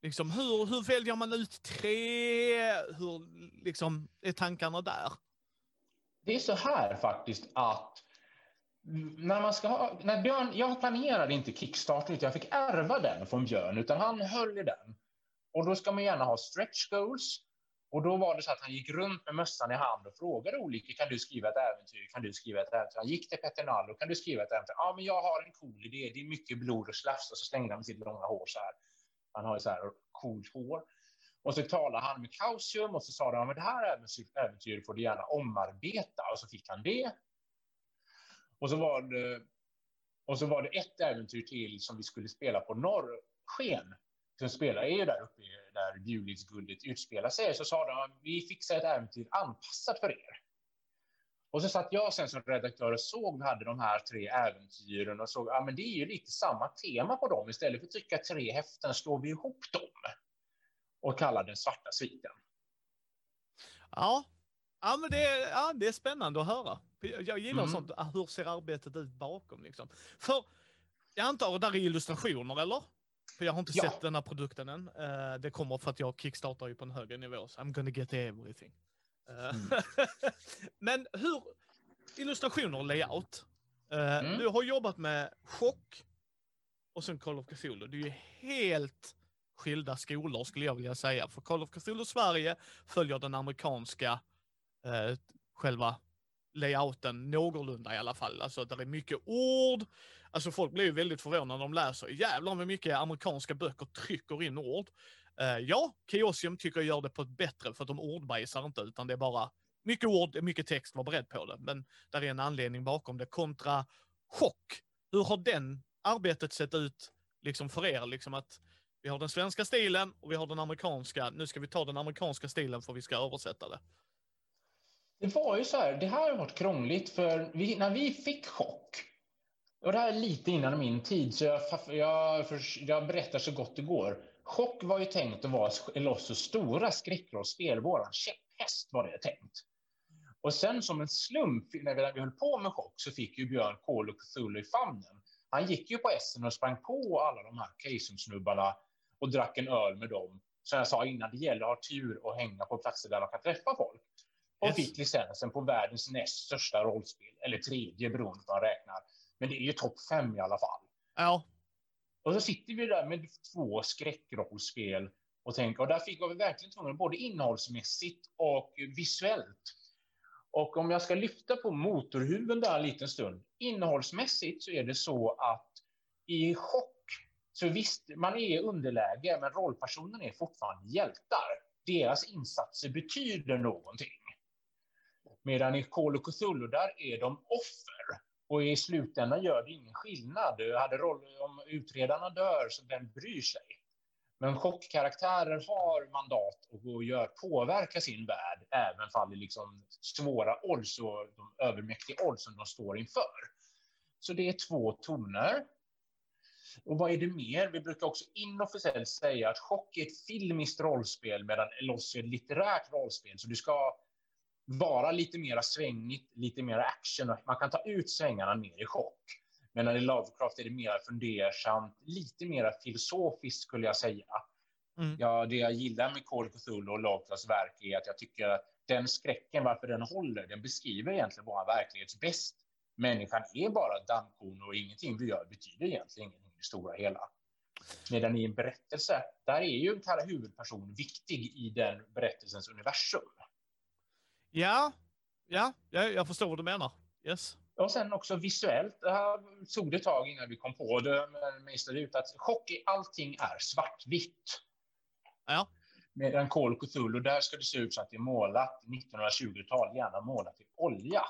Liksom, hur, hur väljer man ut tre? Hur liksom, är tankarna där? Det är så här faktiskt att när man ska ha, när Björn, jag planerade inte Kickstarter, utan jag fick ärva den från Björn, utan han höll i den. Och då ska man gärna ha stretch goals. Och då var det så att han gick runt med mössan i hand och frågade olika, kan du skriva ett äventyr? Kan du skriva ett äventyr? Han gick till Petter Nallo, kan du skriva ett äventyr? Ja, men jag har en cool idé, det är mycket blod och slafs. Och så slängde han med sitt långa hår så här. Han har ju så här coolt hår. Och så talade han med Kausium och så sa de, men det här äventyret får du gärna omarbeta. Och så fick han det. Och så var det, och så var det ett äventyr till som vi skulle spela på Norrsken. Som spelar är ju där uppe där Bjulidsguldet utspelar sig. Så sa de, vi fixar ett äventyr anpassat för er. Och så satt jag sen som redaktör och såg vi hade de här tre äventyren och såg, ja men det är ju lite samma tema på dem. Istället för att trycka tre häften slår vi ihop dem. Och kallar den svarta sviten. Ja, ja men det ja, det är spännande att höra. Jag, gillar Mm. sånt, ah, hur ser arbetet ut bakom liksom? För jag antar att där är illustrationer eller? För jag har inte Ja. sett den här produkten än. Eh, det kommer för att jag kickstartar ju på en högre nivå, så I'm gonna get everything. Eh, Mm. men hur, illustrationer och layout. Eh, Mm. Du har jobbat med Chock och sen Call of Cthulhu. Det är ju helt skilda skolor skulle jag vilja säga. För Call of Cthulhu Sverige följer den amerikanska eh, själva layouten någorlunda i alla fall. Alltså där är mycket ord. Alltså folk blir ju väldigt förvånade när de läser. Jävlar vad mycket amerikanska böcker trycker in ord. Uh, ja, Chaosium tycker jag gör det på ett bättre för att de ordbajsar inte utan det är bara mycket ord, mycket text, var beredd på det. Men där är en anledning bakom det. Kontra chock. Hur har den arbetet sett ut liksom för er? Liksom att vi har den svenska stilen och vi har den amerikanska. Nu ska vi ta den amerikanska stilen för vi ska översätta det. Det var ju så här, det här har varit krångligt för vi, när vi fick chock, och det här är lite innan min tid, så jag, jag, jag berättar så gott det går. Chock var ju tänkt att vara Elossos stora skräckrollspel, våran käpphäst var det tänkt. Och sen som en slump, när vi, när vi höll på med chock, så fick ju Björn Kål och Cthulhu i famnen. Han gick ju på Essen och sprang på alla de här Keisum-snubbarna och drack en öl med dem. Som jag sa innan, det gäller att ha tur och hänga på platser där man kan träffa folk. Och Yes. fick licensen på världens näst största rollspel, eller tredje beroende på hur man räknar. Men det är ju topp fem i alla fall. Ja, Och så sitter vi där med två skräckrollspel och tänker, och där fick vi verkligen tvungna både innehållsmässigt och visuellt. Och om jag ska lyfta på motorhuven där en liten stund, innehållsmässigt så är det så att i chock, så visst, man är i underläge, men rollpersonen är fortfarande hjältar. Deras insatser betyder någonting. Medan i Call of Cthulhu, där är de offer. Och i slutändan gör det ingen skillnad. Hade roll, om utredarna dör, så vem bryr sig? Men chockkaraktärer har mandat och gör, påverka sin värld, även fall det liksom svåra odds och de övermäktiga odds som de står inför. Så det är två toner. Och vad är det mer? Vi brukar också inofficiellt säga att chock är ett filmiskt rollspel medan Eloss är ett litterärt rollspel. Så du ska vara lite mera svängigt, lite mer action. Man kan ta ut svängarna mer i chock. Medan i Lovecraft är det mer fundersamt, lite mer filosofiskt skulle jag säga. Mm. Ja, det jag gillar med Call Cthulhu och Lovecrafts verk är att jag tycker att den skräcken, varför den håller, den beskriver egentligen vår verklighets bäst. Människan är bara dammkorn och ingenting vi gör betyder egentligen ingenting i det stora hela. Medan i en berättelse, där är ju en huvudperson viktig i den berättelsens universum. Ja, ja, jag förstår vad du menar. Yes. Och sen också visuellt, det här tog det ett tag innan vi kom på det, men mejslade ut att chock i allting är svartvitt. Ja. Medan Call Cthulhu, där ska det se ut så att det är målat 1920-tal, gärna målat i olja.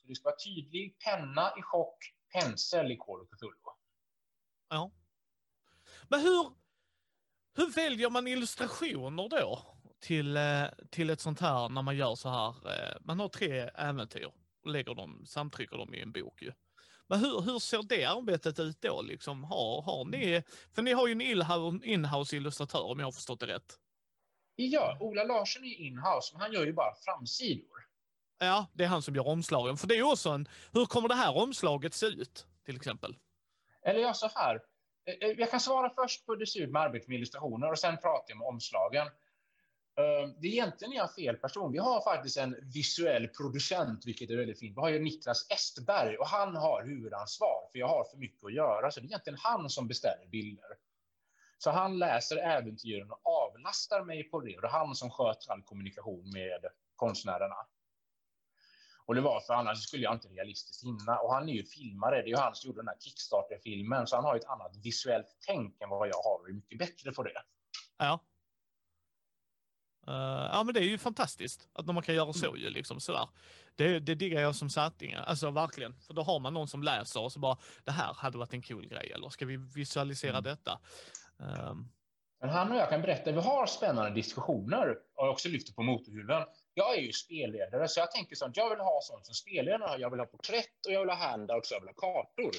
Så det ska vara tydlig penna i chock, pensel i Call Cthulhu. Ja. Men hur, hur väljer man illustrationer då till, eh, till ett sånt här när man gör så här? Eh, man har tre äventyr och lägger dem, samtrycker dem i en bok ju. Men hur, hur ser det arbetet ut då? Liksom, har, har ni, för ni har ju en inhouse illustratör om jag har förstått det rätt. Ja, Ola Larsson är inhouse, men han gör ju bara framsidor. Ja, det är han som gör omslagen. För det är också en, hur kommer det här omslaget se ut, till exempel? Eller ja, så här. Eh, jag kan svara först på hur det ser ut med arbete med illustrationer och sen pratar jag om omslagen. Ehm, det är egentligen jag fel person. Vi har faktiskt en visuell producent, vilket är väldigt fint. Vi har ju Niklas Estberg och han har huvudansvar, för jag har för mycket att göra. Så det är egentligen han som beställer bilder. Så han läser äventyren och avlastar mig på det. Och det är han som sköter all kommunikation med konstnärerna. Och det var för annars skulle jag inte realistiskt hinna. Och han är ju filmare. Det är ju han som gjorde den här Kickstarter-filmen. Så han har ett annat visuellt tänk än vad jag har och är mycket bättre på det. Ja. Uh, ja, men det är ju fantastiskt att man kan göra så mm. ju liksom sådär. Det, det diggar jag som satting, alltså verkligen. För då har man någon som läser och så bara, det här hade varit en cool grej, eller ska vi visualisera mm. detta? Um. Men han och jag kan berätta, vi har spännande diskussioner och jag också lyfter på motorhuven. Jag är ju spelledare, så jag tänker sånt, jag vill ha sånt som spelledare, jag vill ha porträtt och jag vill ha handouts och jag vill ha kartor.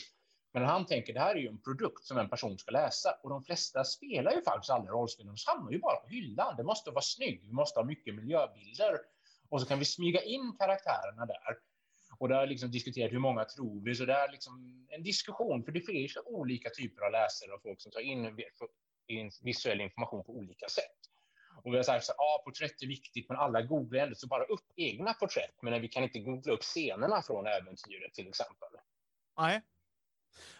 Men han tänker det här är ju en produkt som en person ska läsa och de flesta spelar ju faktiskt aldrig rollspel. De hamnar ju bara på hyllan. Det måste vara snyggt. Vi måste ha mycket miljöbilder och så kan vi smyga in karaktärerna där. Och det har liksom diskuterat hur många tror vi, så det är liksom en diskussion, för det finns olika typer av läsare och folk som tar in visuell information på olika sätt. Och vi har sagt ja, ah, porträtt är viktigt, men alla googlar ändå så bara upp egna porträtt, men vi kan inte googla upp scenerna från äventyret till exempel. Nej,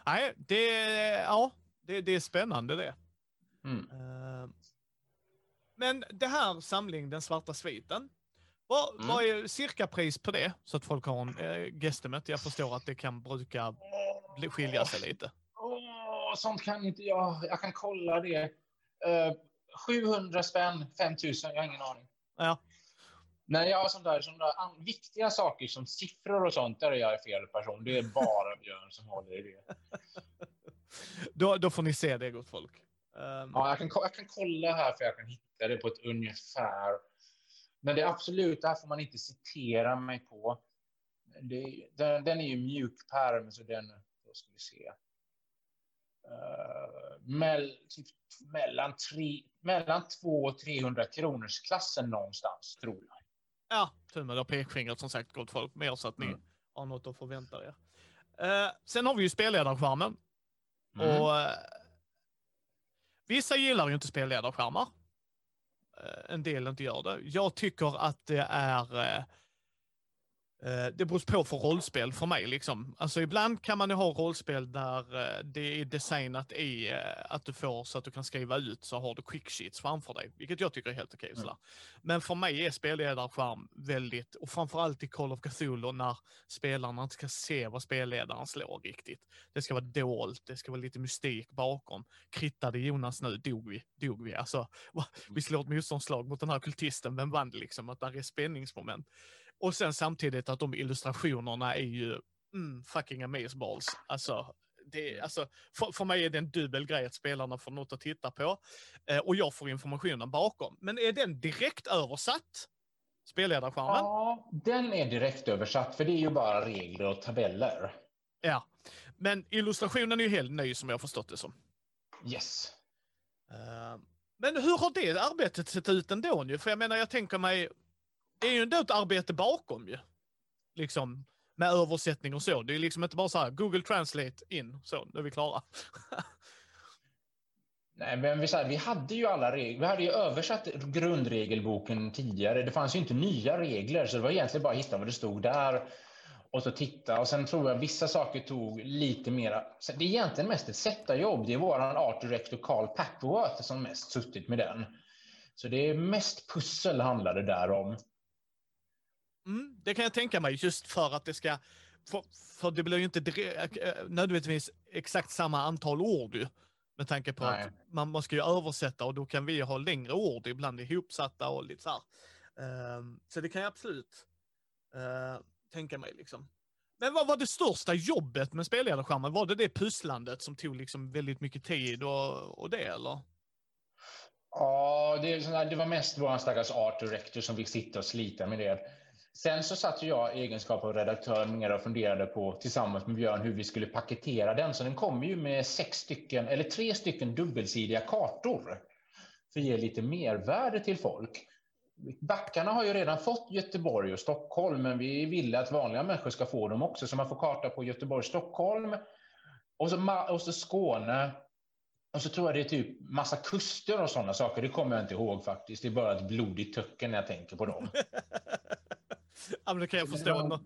Nej, det, ja, det, det är spännande det. Mm. Uh, men det här samling, Den svarta sviten, vad, mm. vad är cirka pris på det? Så att folk har en eh, gestimet. Jag förstår att det kan bruka bli, skilja sig lite. Oh, sånt kan inte jag. Jag kan kolla det. Uh, 700 spänn, 5000, jag har ingen aning. Ja. Nej, jag har sånt där, sånt där viktiga saker som siffror och sånt, där är jag fel person. Det är bara Björn som håller i det. då, då får ni se det, gott folk. Um... Ja, jag kan, jag kan kolla här för jag kan hitta det på ett ungefär. Men det är absolut, det här får man inte citera mig på. Det, den, den är ju mjukpärm, så den, då ska vi se. Uh, mell, typ, mellan, tre, mellan 200 och 300 kronors klassen någonstans, tror jag. Ja, tummen och pekfingret som sagt, gott folk. Mer så att ni mm. har något att förvänta er. Uh, sen har vi ju spelledarskärmen. Mm. Och uh, vissa gillar ju inte spelledarskärmar. Uh, en del inte gör det. Jag tycker att det är Eh, det beror på för rollspel för mig. Liksom. Alltså, ibland kan man ju ha rollspel där eh, det är designat i eh, att du får så att du kan skriva ut så har du quick sheets framför dig, vilket jag tycker är helt okej. Okay, mm. Men för mig är spelledarskärm väldigt, och framförallt i Call of Cthulhu när spelarna inte ska se vad spelledaren slår riktigt. Det ska vara dolt, det ska vara lite mystik bakom. Krittade Jonas nu, dog vi, dog vi. Alltså, vi slår ett motståndslag mot den här kultisten, vem vann liksom? Att där är spänningsmoment. Och sen samtidigt att de illustrationerna är ju mm, fucking amazeballs. Alltså, det, alltså, för, för mig är det en dubbel grej att spelarna får något att titta på eh, och jag får informationen bakom. Men är den direkt översatt? Spelledarskärmen? Ja, den är direkt översatt för det är ju bara regler och tabeller. Ja, men illustrationen är ju helt ny som jag har förstått det som. Yes. Uh, men hur har det arbetet sett ut ändå nu? För jag menar, jag tänker mig, det är ju ändå ett arbete bakom ju. Liksom med översättning och så. Det är liksom inte bara så här Google Translate in, så, nu är vi klara. Nej, men vi, här, vi hade ju alla regler. Vi hade ju översatt grundregelboken tidigare. Det fanns ju inte nya regler, så det var egentligen bara att hitta vad det stod där och så titta. Och sen tror jag vissa saker tog lite mera. Det är egentligen mest ett sättarjobb. Det är våran art director Carl Papworth som mest suttit med den. Så det är mest pussel handlade där om. Mm, det kan jag tänka mig, just för att det ska... För, för det blir ju inte direkt, eh, nödvändigtvis exakt samma antal ord ju. Med tanke på Nej. att man måste ju översätta och då kan vi ha längre ord, ibland ihopsatta och lite så här. Um, så det kan jag absolut uh, tänka mig liksom. Men vad var det största jobbet med spelledarskärmen? Var det det pusslandet som tog liksom väldigt mycket tid och, och det eller? Ja, det, det var mest vår stackars art director som fick sitta och slita med det. Sen så satt jag i egenskap av redaktör mer och funderade på tillsammans med Björn hur vi skulle paketera den. Så den kommer ju med sex stycken eller tre stycken dubbelsidiga kartor för att ge lite mervärde till folk. Backarna har ju redan fått Göteborg och Stockholm, men vi ville att vanliga människor ska få dem också, så man får karta på Göteborg, Stockholm och så, och så Skåne. Och så tror jag det är typ massa kuster och sådana saker. Det kommer jag inte ihåg faktiskt. Det är bara ett blodigt töcken när jag tänker på dem. ja, men det kan jag förstå. Det var,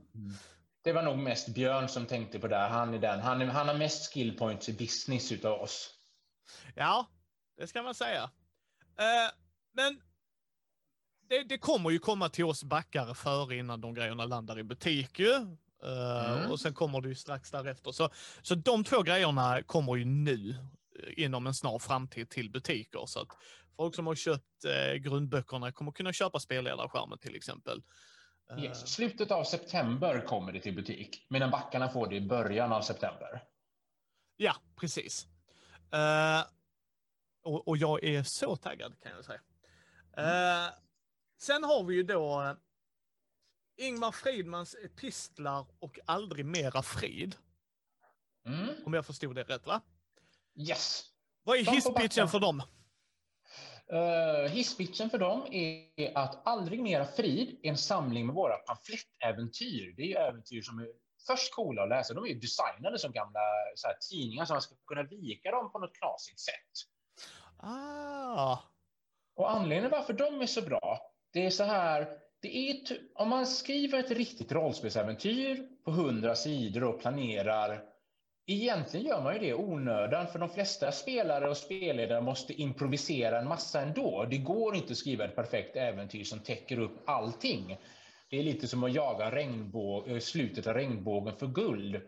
det var nog mest Björn som tänkte på det. Han är den. Han, är, han har mest skill points i business utav oss. Ja, det ska man säga. Uh, men det, det, kommer ju komma till oss backare före innan de grejerna landar i butik ju. Uh, mm. Och sen kommer det ju strax därefter. Så, så de två grejerna kommer ju nu eh, inom en snar framtid till butiker. Så att folk som har köpt eh, grundböckerna kommer kunna köpa spelledarskärmen till exempel. Yes. Slutet av september kommer det till butik, medan backarna får det i början av september. Ja, precis. Uh, och, och, jag är så taggad kan jag säga. Uh, sen har vi ju då Ingmar Fridmans epistlar och Aldrig mera frid. Mm. Om jag förstod det rätt, va? Yes. Vad är hisspitchen för dem? Uh, hisspitchen för dem är att Aldrig mera frid är en samling med våra pamflettäventyr. Det är äventyr som är först coola att läsa. De är designade som gamla så här, tidningar så man ska kunna vika dem på något knasigt sätt. Ah. Och anledningen varför de är så bra, det är så här, det är om man skriver ett riktigt rollspelsäventyr på hundra sidor och planerar Egentligen gör man ju det onödan, för de flesta spelare och spelledare måste improvisera en massa ändå. Det går inte att skriva ett perfekt äventyr som täcker upp allting. Det är lite som att jaga regnbåg, eh, slutet av regnbågen för guld.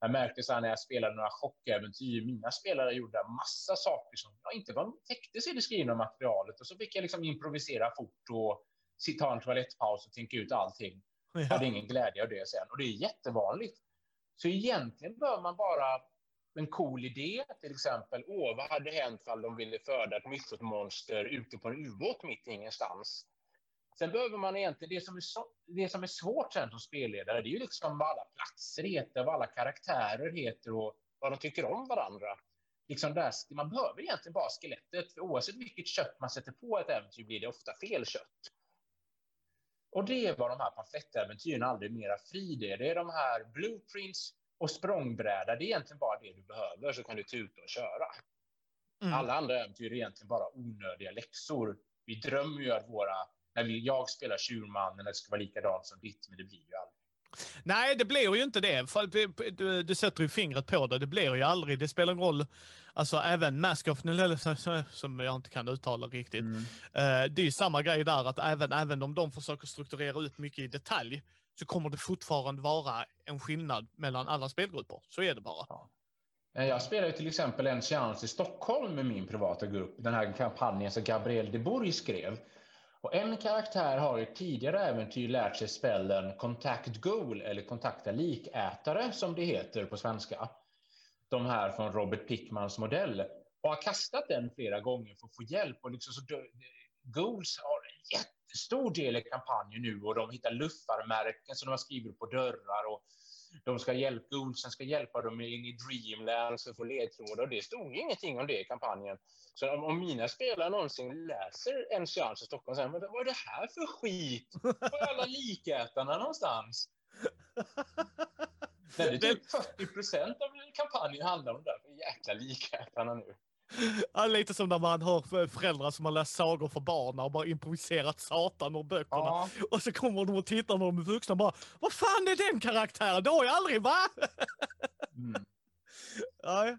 Jag märkte så när jag spelade några chockäventyr, mina spelare gjorde massa saker som inte var, täcktes i det skrivna materialet och så fick jag liksom improvisera fort och ta en toalettpaus och tänka ut allting. Jag hade ingen glädje av det sen och det är jättevanligt. Så egentligen bör man bara en cool idé, till exempel. Åh, vad hade hänt om de ville föda ett mytotmonster ute på en ubåt mitt ingenstans? Sen behöver man egentligen, det som är, så, det som är svårt sen som spelledare, det är ju liksom vad alla platser heter, vad alla karaktärer heter och vad de tycker om varandra. Liksom där, man behöver egentligen bara skelettet, för oavsett vilket kött man sätter på ett äventyr blir det ofta fel kött. Och det är vad de här pamflettäventyren aldrig mera fri är. Det är de här blueprints och språngbräda. Det är egentligen bara det du behöver så kan du tuta och köra. Mm. Alla andra äventyr är egentligen bara onödiga läxor. Vi drömmer ju att våra, när vi, jag spelar tjurmannen, det ska vara likadant som ditt, men det blir ju aldrig. Nej, det blir ju inte det. Du, du sätter ju fingret på det. Det blir ju aldrig. Det spelar ingen roll. Alltså även Mask of som jag inte kan uttala riktigt. Mm. Uh, det är ju samma grej där att även, även om de försöker strukturera ut mycket i detalj så kommer det fortfarande vara en skillnad mellan alla spelgrupper. Så är det bara. Ja. Eh, jag spelade till exempel en seans i Stockholm med min privata grupp. Den här kampanjen som Gabriel de Bourg skrev. Och en karaktär har i tidigare äventyr lärt sig spellen Contact Goal eller Kontakta likätare som det heter på svenska. De här från Robert Pickmans modell och har kastat den flera gånger för att få hjälp. Och liksom så Goals har en jättestor del i kampanjen nu och de hittar luffarmärken som de har skrivit på dörrar och de ska hjälpa Goldsen ska hjälpa dem in i Dreamland för att få ledtrådar. och Det stod ingenting om det i kampanjen. Så om, om mina spelare någonsin läser en seans i Stockholm, så säger men vad är det här för skit? Var är alla likätarna någonstans? Nej, det är typ 40 procent av kampanjen handlar om de där jäkla likätarna nu. Ja, lite som när man hör föräldrar som har läst sagor för barn och bara improviserat satan ur böckerna. Ja, Och så kommer de och tittar när de är vuxna och bara Vad fan är den karaktären? Det har jag aldrig, va? mm. Nej,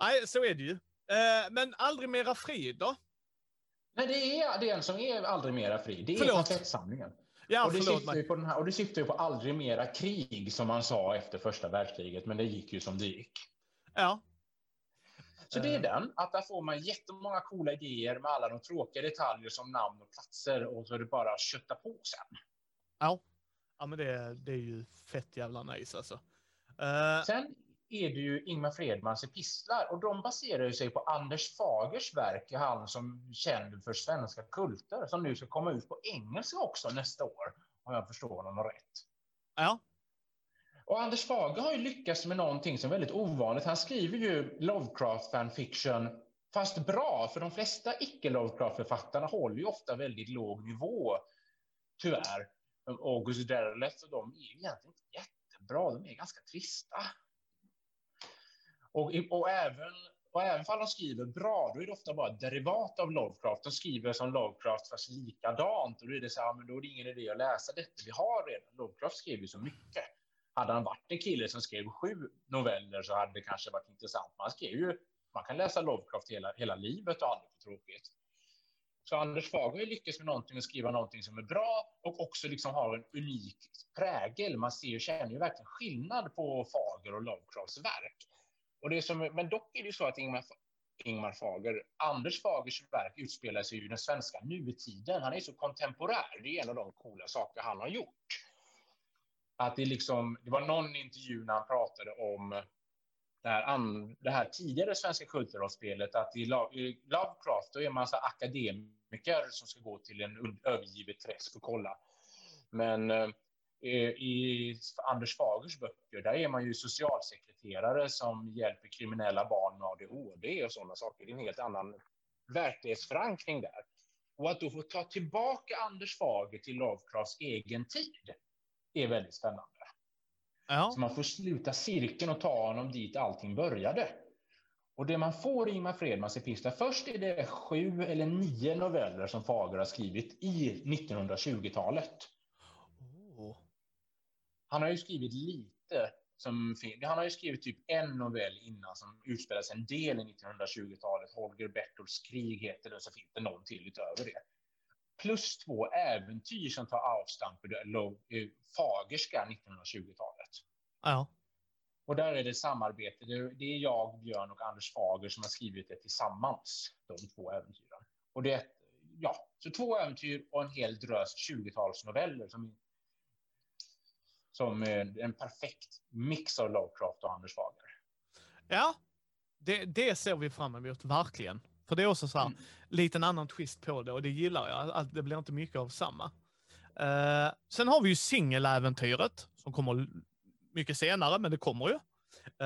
Nej så är det ju. Eh, men aldrig mera fri då? Nej, det är den som är aldrig mera fri. Det är Förlåt. Ja, och, det syftar ju på den här, och det syftar ju på aldrig mera krig, som man sa efter första världskriget, men det gick ju som det gick. Ja. Så det är Eh. den, att där får man jättemånga coola idéer med alla de tråkiga detaljer som namn och platser och så är det bara att kötta på sen. Ja. Ja, men det, det är ju fett jävla nice alltså. Eh, Sen är det ju Ingmar Fredmans epistlar och de baserar sig på Anders Fagers verk, han som känd för svenska kulter, som nu ska komma ut på engelska också nästa år, om jag förstår honom rätt. ja. Och Anders Fager har ju lyckats med någonting som är väldigt ovanligt. Han skriver ju Lovecraft fanfiction, fast bra, för de flesta icke-Lovecraft-författarna håller ju ofta väldigt låg nivå, tyvärr. August Derleth och de är ju egentligen inte jättebra, de är ganska trista. Och, och även och även om de skriver bra, då är det ofta bara derivat av Lovecraft. De skriver som Lovecraft fast likadant. Och då är det så här, men då är det ingen idé att läsa detta. Vi har redan. Lovecraft skrev ju så mycket. Hade han varit en kille som skrev sju noveller så hade det kanske varit intressant. Man skrev ju, man kan läsa Lovecraft hela, hela livet och aldrig få tråkigt. Så Anders Fager har ju lyckats med någonting och skriva någonting som är bra och också liksom har en unik prägel. Man ser och känner ju verkligen skillnad på Fager och Lovecrafts verk. Och det som, men dock är det ju så att Ingmar, Ingmar Fager, Anders Fagers verk utspelar sig ju i den svenska nutiden. Han är så kontemporär. Det är en av de coola saker han har gjort. Att det, liksom, det var någon intervju när han pratade om det här, an, det här tidigare svenska kulturrollspelet, att i, i Lovecraft då är man så akademiker som ska gå till en övergivet träsk och kolla. Men eh, i Anders Fagers böcker, där är man ju socialsekreterare som hjälper kriminella barn med ADHD och sådana saker. Det är en helt annan verklighetsförankring där. Och att då få ta tillbaka Anders Fager till Lovecrafts egen tid är väldigt spännande. Ja. Så man får sluta cirkeln och ta honom dit allting började. Och det man får i Ingmar Fredmans epistlar, först är det sju eller nio noveller som Fager har skrivit i 1920-talet. Oh. Han har ju skrivit lite som Han har ju skrivit typ en novell innan som utspelar sig en del i 1920-talet. Holger Bertholds krig heter det, så finns det någon till utöver det. Plus två äventyr som tar avstamp i Fagerska 1920-talet. Ja. Och där är det samarbete. Det är jag, Björn och Anders Fager som har skrivit det tillsammans, de två äventyren. Och det ja, så två äventyr och en hel drös 20-talsnoveller som som en perfekt mix av Lovecraft och Anders Fager. Ja, det, det ser vi fram emot, verkligen. För det är också så här, mm. lite en annan twist på det och det gillar jag. Att det blir inte mycket av samma. Uh, sen har vi ju singeläventyret som kommer mycket senare, men det kommer ju.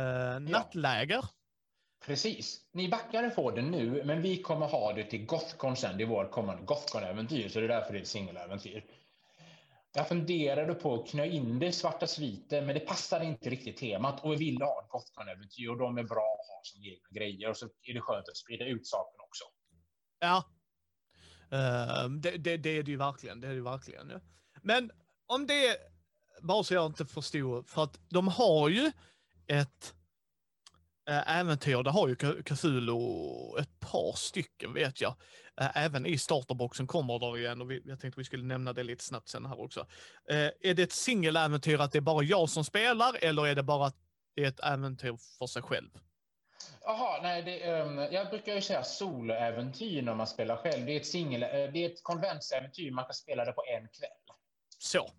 Uh, nattläger. Ja. Precis. Ni backare får det nu, men vi kommer ha det till Gothcon sen. Det är vårt kommande Gothcon-äventyr, så det är därför det är ett singeläventyr. Jag funderade på att knö in det i Svarta sviten, men det passade inte riktigt temat och vi ville ha ett Gothcon-äventyr och de är bra att ha som egna grejer och så är det skönt att sprida ut saken också. Ja, uh, det, det, det, är det ju verkligen. Det är det verkligen. Ja. Men om det, bara så jag inte förstod, för att de har ju ett eh, äventyr, det har ju Cthulhu ett par stycken vet jag. Även i starterboxen kommer det igen och vi, jag tänkte vi skulle nämna det lite snabbt sen här också. Äh, är det ett singeläventyr att det är bara jag som spelar eller är det bara ett äventyr för sig själv? Jaha, nej, det, um, jag brukar ju säga soloäventyr när man spelar själv. Det är ett, singel, det är ett konventsäventyr, man kan spela det på en kväll. Så,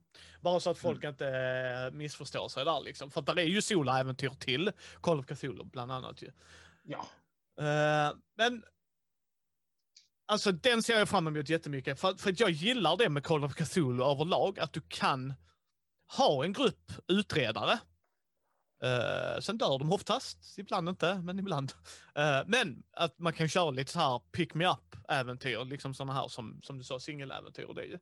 bara så att folk mm. inte äh, missförstår sig där liksom. För att det är ju soloäventyr till Call of Cthulhu bland annat ju. Ja. Uh, men Alltså den ser jag fram emot jättemycket. För, för att jag gillar det med Call of Cthulhu överlag, att du kan ha en grupp utredare. Uh, sen dör de oftast, ibland inte, men ibland. Uh, men att man kan köra lite så här pick me up-äventyr, liksom sådana här som, som du sa, singeläventyr och eh, of ju.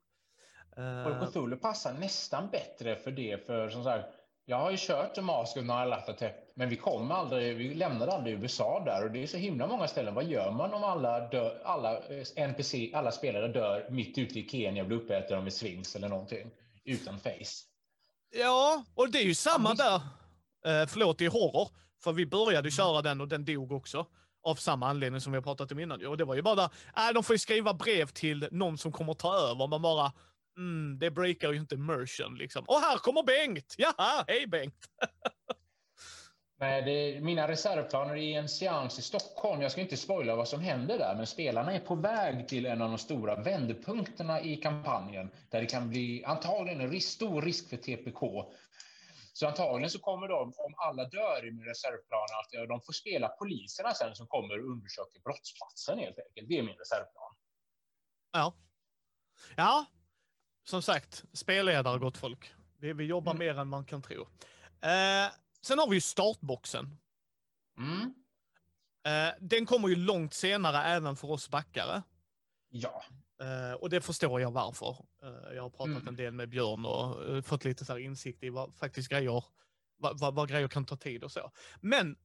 Uh, Cthulhu passar nästan bättre för det, för som sagt, jag har ju kört Mask of Nyarlathotep, men vi kom aldrig, vi lämnade aldrig USA där och det är så himla många ställen. Vad gör man om alla, dör, alla eh, NPC, alla spelare dör mitt ute i Kenya och blir uppätna av en svings eller någonting utan face? Ja, och det är ju samma där. Eh, förlåt, i horror. För vi började köra den och den dog också. Av samma anledning som vi har pratat om innan. Och det var ju bara där, äh, de får ju skriva brev till någon som kommer ta över. Man bara, mm, det breakar ju inte immersion liksom. Och här kommer Bengt! Jaha, hej Bengt! Nej, det, mina reservplaner är en seans i Stockholm. Jag ska inte spoila vad som händer där, men spelarna är på väg till en av de stora vändpunkterna i kampanjen där det kan bli antagligen en risk, stor risk för TPK. Så antagligen så kommer de, om alla dör i min reservplan, att de får spela poliserna sen som kommer och undersöker brottsplatsen helt enkelt. Det är min reservplan. Ja. Ja, som sagt, spelledare gott folk. Vi, vi jobbar mm. mer än man kan tro. Eh, sen har vi ju startboxen. Mm. Eh, den kommer ju långt senare även för oss backare. Ja. Uh, och det förstår jag varför. Uh, jag har pratat mm. en del med Björn och uh, fått lite så insikt i vad faktiskt grejer, vad, vad, vad, grejer kan ta tid och så. Men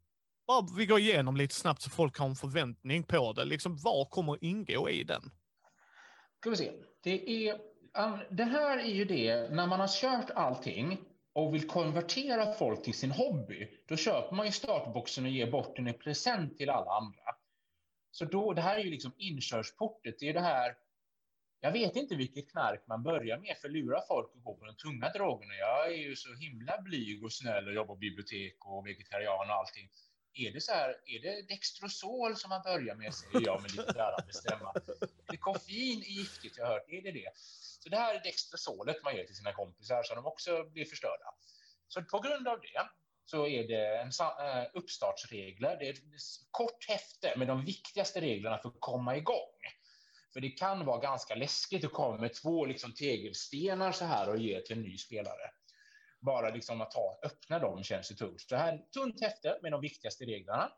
bara vi går igenom lite snabbt så folk har en förväntning på det. Liksom, vad kommer ingå i den? Ska vi se. Det, är, det här är ju det, när man har kört allting och vill konvertera folk till sin hobby, då köper man ju startboxen och ger bort den i present till alla andra. Så då, det här är ju liksom inkörsportet. Det är det här jag vet inte vilket knark man börjar med för att lura folk att gå på de tunga drogerna. Jag är ju så himla blyg och snäll och jobbar på bibliotek och vegetarian och allting. Är det så här, är det Dextrosol som man börjar med, säger jag med lite där att bestämma koffein är giftigt, jag har hört. Är det det? Så det här är Dextrosolet man ger till sina kompisar så de också blir förstörda. Så på grund av det så är det en eh, uppstartsregler. Det är ett kort häfte med de viktigaste reglerna för att komma igång. För det kan vara ganska läskigt att komma med två liksom tegelstenar så här och ge till en ny spelare. Bara liksom att ta, öppna dem känns det tungt. Så här tunt häfte med de viktigaste reglerna.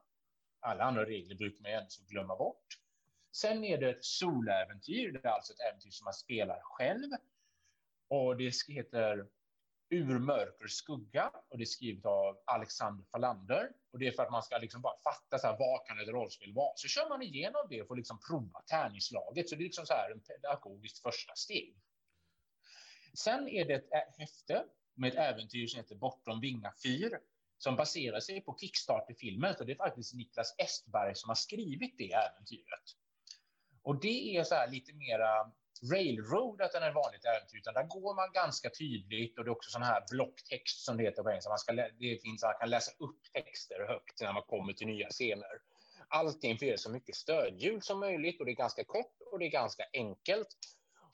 Alla andra regler brukar man ändå glömma bort. Sen är det ett soläventyr. Det är alltså ett äventyr som man spelar själv. Och det heter Ur mörker skugga och det är skrivet av Alexander Falander. Och det är för att man ska liksom bara fatta så här, vad kan ett rollspel vara? Så kör man igenom det och får liksom prova tärningslaget. Så det är liksom så här en pedagogiskt första steg. Sen är det ett häfte med ett äventyr som heter Bortom Vinga fyr som baserar sig på Kickstarter-filmen. Så det är faktiskt Niklas Estberg som har skrivit det äventyret. Och det är så här lite mera railroadat än ett vanligt äventyr, utan där går man ganska tydligt och det är också sån här blocktext som det heter på engelska. Man, ska, det finns, man kan läsa upp texter högt när man kommer till nya scener. Allting för så mycket stödhjul som möjligt och det är ganska kort och det är ganska enkelt.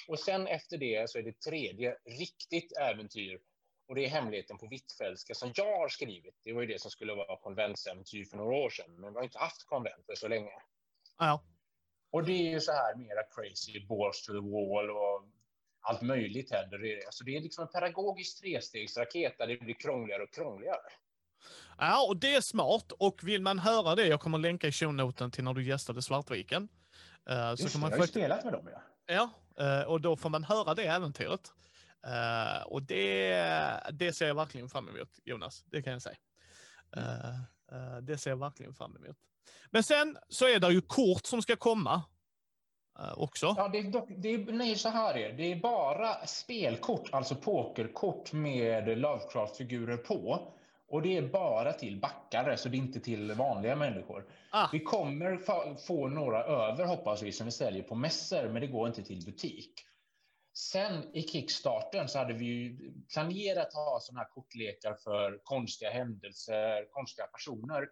Och sen efter det så är det tredje riktigt äventyr och det är Hemligheten på Hvitfeldtska som jag har skrivit. Det var ju det som skulle vara konventsäventyr för några år sedan, men vi har inte haft konventer så länge. Ja. Och det är ju så här mera crazy, balls to the wall och allt möjligt händer. i det. Är liksom en pedagogisk trestegsraket där det blir krångligare och krångligare. Ja, och det är smart. Och vill man höra det, jag kommer länka i shownoten till när du gästade Svartviken. Uh, Just så kan man jag har ju spelat med dem. Ja, ja uh, och då får man höra det äventyret. Uh, och det, det ser jag verkligen fram emot, Jonas. Det kan jag säga. Uh, det ser jag verkligen fram emot. Men sen så är det ju kort som ska komma uh, också. Ja, det är, dock, det är, nej, så här är det. Det är bara spelkort, alltså pokerkort med Lovecraft-figurer på. Och det är bara till backare, så det är inte till vanliga människor. Ah. Vi kommer få några över, hoppas vi, som vi säljer på mässor, men det går inte till butik. Sen i kickstarten så hade vi ju planerat att ha sådana här kortlekar för konstiga händelser, konstiga personer.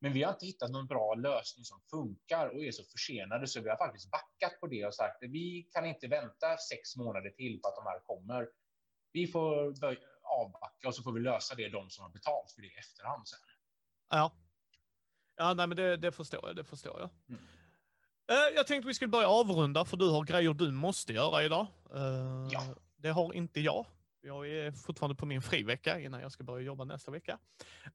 Men vi har inte hittat någon bra lösning som funkar och är så försenade så vi har faktiskt backat på det och sagt att vi kan inte vänta sex månader till på att de här kommer. Vi får avbacka och så får vi lösa det de som har betalt för det i efterhand sen. Ja. Ja, nej, men det, det förstår jag. Det förstår jag. Mm. Uh, jag tänkte vi skulle börja avrunda för du har grejer du måste göra idag. Uh, ja. Det har inte jag. Jag är fortfarande på min frivecka innan jag ska börja jobba nästa vecka.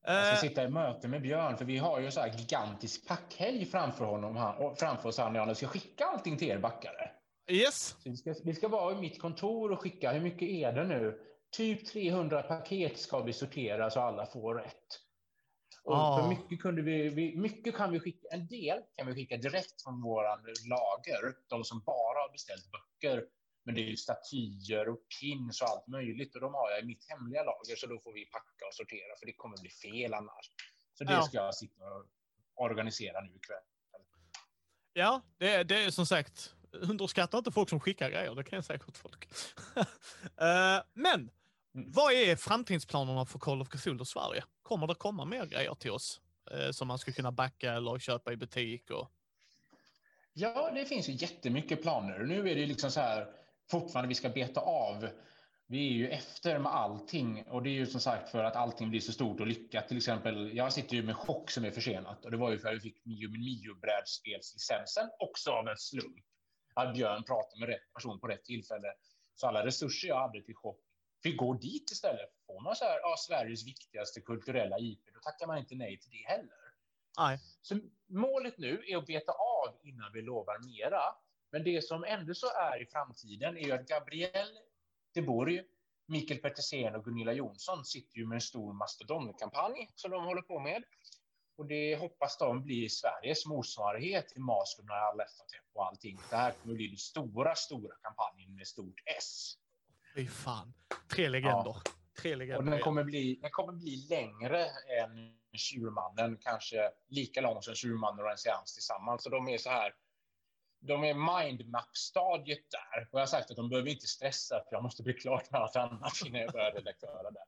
Jag ska eh, sitta i möte med Björn, för vi har ju så här gigantisk packhelg framför, honom, han, framför oss, han jag. ska skicka allting till er backare. Yes. vi, ska, vi ska vara i mitt kontor och skicka, hur mycket är det nu? typ 300 paket ska vi sortera så alla får rätt. Och Ah. för mycket, kunde vi, vi, mycket kan vi skicka, en del kan vi skicka direkt från våra lager, de som bara har beställt böcker. Men det är ju statyer och pins och allt möjligt och de har jag i mitt hemliga lager så då får vi packa och sortera för det kommer bli fel annars. Så det Ja. ska jag sitta och organisera nu ikväll. Ja, det, är- det är som sagt, underskatta inte folk som skickar grejer, det kan jag säga åt folk. Eh, men, Mm. vad är framtidsplanerna för Call of Cthulhu Sverige? Kommer det komma mer grejer till oss? eh, som man ska kunna backa eller köpa i butik? Och... Ja, det finns ju jättemycket planer. Nu är det liksom så här fortfarande vi ska beta av. Vi är ju efter med allting och det är ju som sagt för att allting blir så stort och lyckat. Till exempel, jag sitter ju med chock som är försenat och det var ju för att vi fick Mio Mio brädspelslicensen också av en slump. Att Björn pratade med rätt person på rätt tillfälle. Så alla resurser jag hade till chock fick gå dit istället. Får man så här, ja, Sveriges viktigaste kulturella IP, då tackar man inte nej till det heller. Nej. Så målet nu är att beta av innan vi lovar mera. Men det som ändå så är i framtiden är ju att Gabriel de Bourg, Mikael Petersen och Gunilla Jonsson sitter ju med en stor mastodontkampanj som de håller på med. Och det hoppas de blir Sveriges motsvarighet till när alla och allting. Det här kommer bli den stora, stora kampanjen med stort S. Fy fan. Tre legender. Tre Och legender. den kommer bli, den kommer bli längre än Tjurmannen, kanske lika lång som Tjurmannen och en seans tillsammans. Så de är så här. De är mindmap-stadiet där. Och jag har sagt att de behöver inte stressa för jag måste bli klart med allt annat innan jag börjar redaktöra där.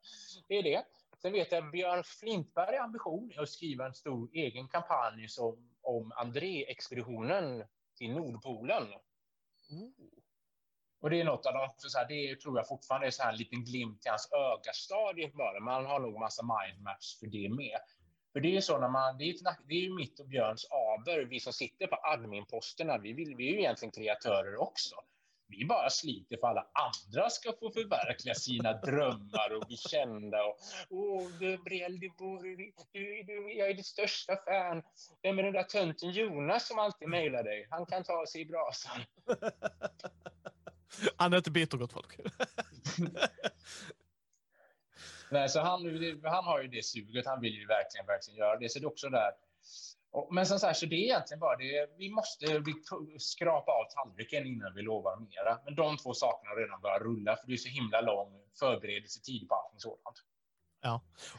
Det är det. Sen vet jag Björn Flintberg ambition är att skriva en stor egen kampanj som, om André-expeditionen till Nordpolen. Oh. Och det är något av de, så här, det tror jag fortfarande är så här en liten glimt i hans öga-stadiet bara. Man har nog massa mindmaps för det med. För det är så när man, det är, nack- det är ju mitt och Björns aber, vi som sitter på adminposterna, vi, vill, vi är ju egentligen kreatörer också. Vi bara sliter för alla andra ska få förverkliga sina drömmar och bli kända. Och, Åh, Gabriel, du, du, du, jag är ditt största fan. Vem är den där tönten Jonas som alltid mejlar dig? Han kan ta sig i brasan. Han är inte bitter gott folk. Nej, så han, han har ju det suget. Han vill ju verkligen, verkligen göra det. Så det är också där. Men som sagt, så det är egentligen bara det. Vi måste skrapa av tallriken innan vi lovar mera. Men de två sakerna har redan börjat rulla, för det är så himla lång förberedelsetid på allting sådant.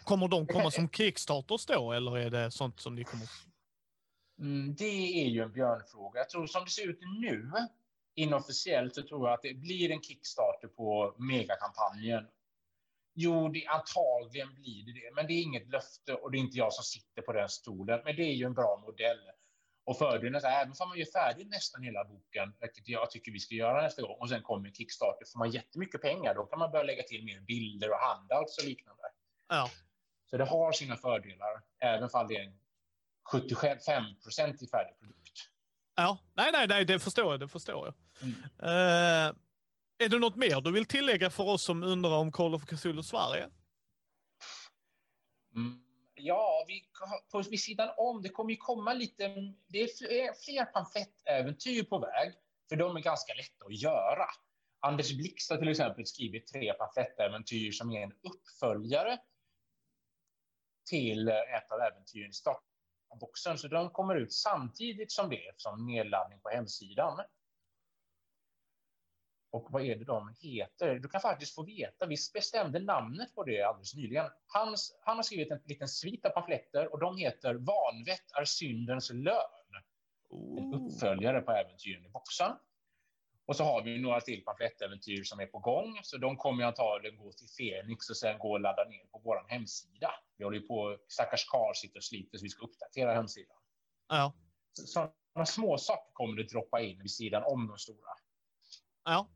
Kommer de komma som kickstarters då, eller är det sånt som ni kommer... Mm, det är ju en björnfråga. Jag tror som det ser ut nu, inofficiellt, så tror jag att det blir en kickstarter på megakampanjen. Jo, det, antagligen blir det det, men det är inget löfte och det är inte jag som sitter på den stolen. Men det är ju en bra modell. Och fördelen är att även om man gör färdig nästan hela boken, vilket jag tycker vi ska göra nästa gång, och sen kommer Kickstarter, får man jättemycket pengar, då kan man börja lägga till mer bilder och handouts och liknande. Ja. Så det har sina fördelar, även om det är en 75 procent i färdig produkt. Ja, nej, nej, nej, det förstår jag. Det förstår jag. Mm. Eh, är det något mer du vill tillägga för oss som undrar om Call of Cthulhu Sverige? Mm. Ja, vi, på, vid sidan om, det kommer ju komma lite, det är fler, fler pamflettäventyr på väg, för de är ganska lätta att göra. Anders Blixt har till exempel skrivit tre pamflettäventyr som är en uppföljare till ett av äventyren i startboxen, så de kommer ut samtidigt som det, som nedladdning på hemsidan. Och vad är det de heter? Du kan faktiskt få veta. Vi bestämde namnet på det alldeles nyligen. Hans, han har skrivit en liten svit av pamfletter och de heter Vanvett är syndens lön. En uppföljare på äventyren i boxen. Och så har vi några till pamflettäventyr som är på gång, så de kommer jag antagligen gå till Fenix och sen gå och ladda ner på vår hemsida. Vi håller ju på, stackars Karl sitter och sliter så vi ska uppdatera hemsidan. Ja. Så, sådana små saker kommer det droppa in vid sidan om de stora. Ja.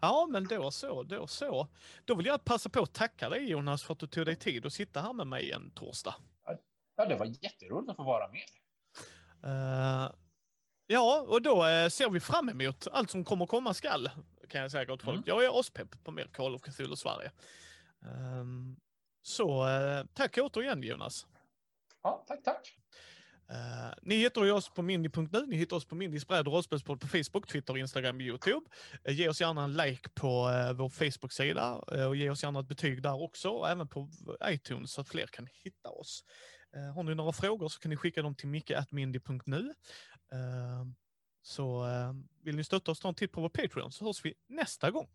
Ja, men då så, då så. Då vill jag passa på att tacka dig Jonas för att du tog dig tid att sitta här med mig en torsdag. Ja, det var jätteroligt att få vara med. Eh, ja, och då eh, ser vi fram emot allt som kommer komma skall, kan jag säga gott folk. Mm. Jag är aspepp på mer Call of Cthulhu Sverige. Ehm, så eh, tack återigen Jonas. Ja, tack, tack. Uh, ni hittar oss på mindy.nu, ni hittar oss på Mindys bräd och rollspelspodd på Facebook, Twitter, Instagram och Youtube. Uh, ge oss gärna en like på uh, vår Facebook-sida och ge oss gärna ett betyg där också, och även på iTunes så att fler kan hitta oss. har ni några frågor så kan ni skicka dem till micke.mindy.nu. så vill ni stötta oss, ta en titt på vår Patreon så hörs vi nästa gång.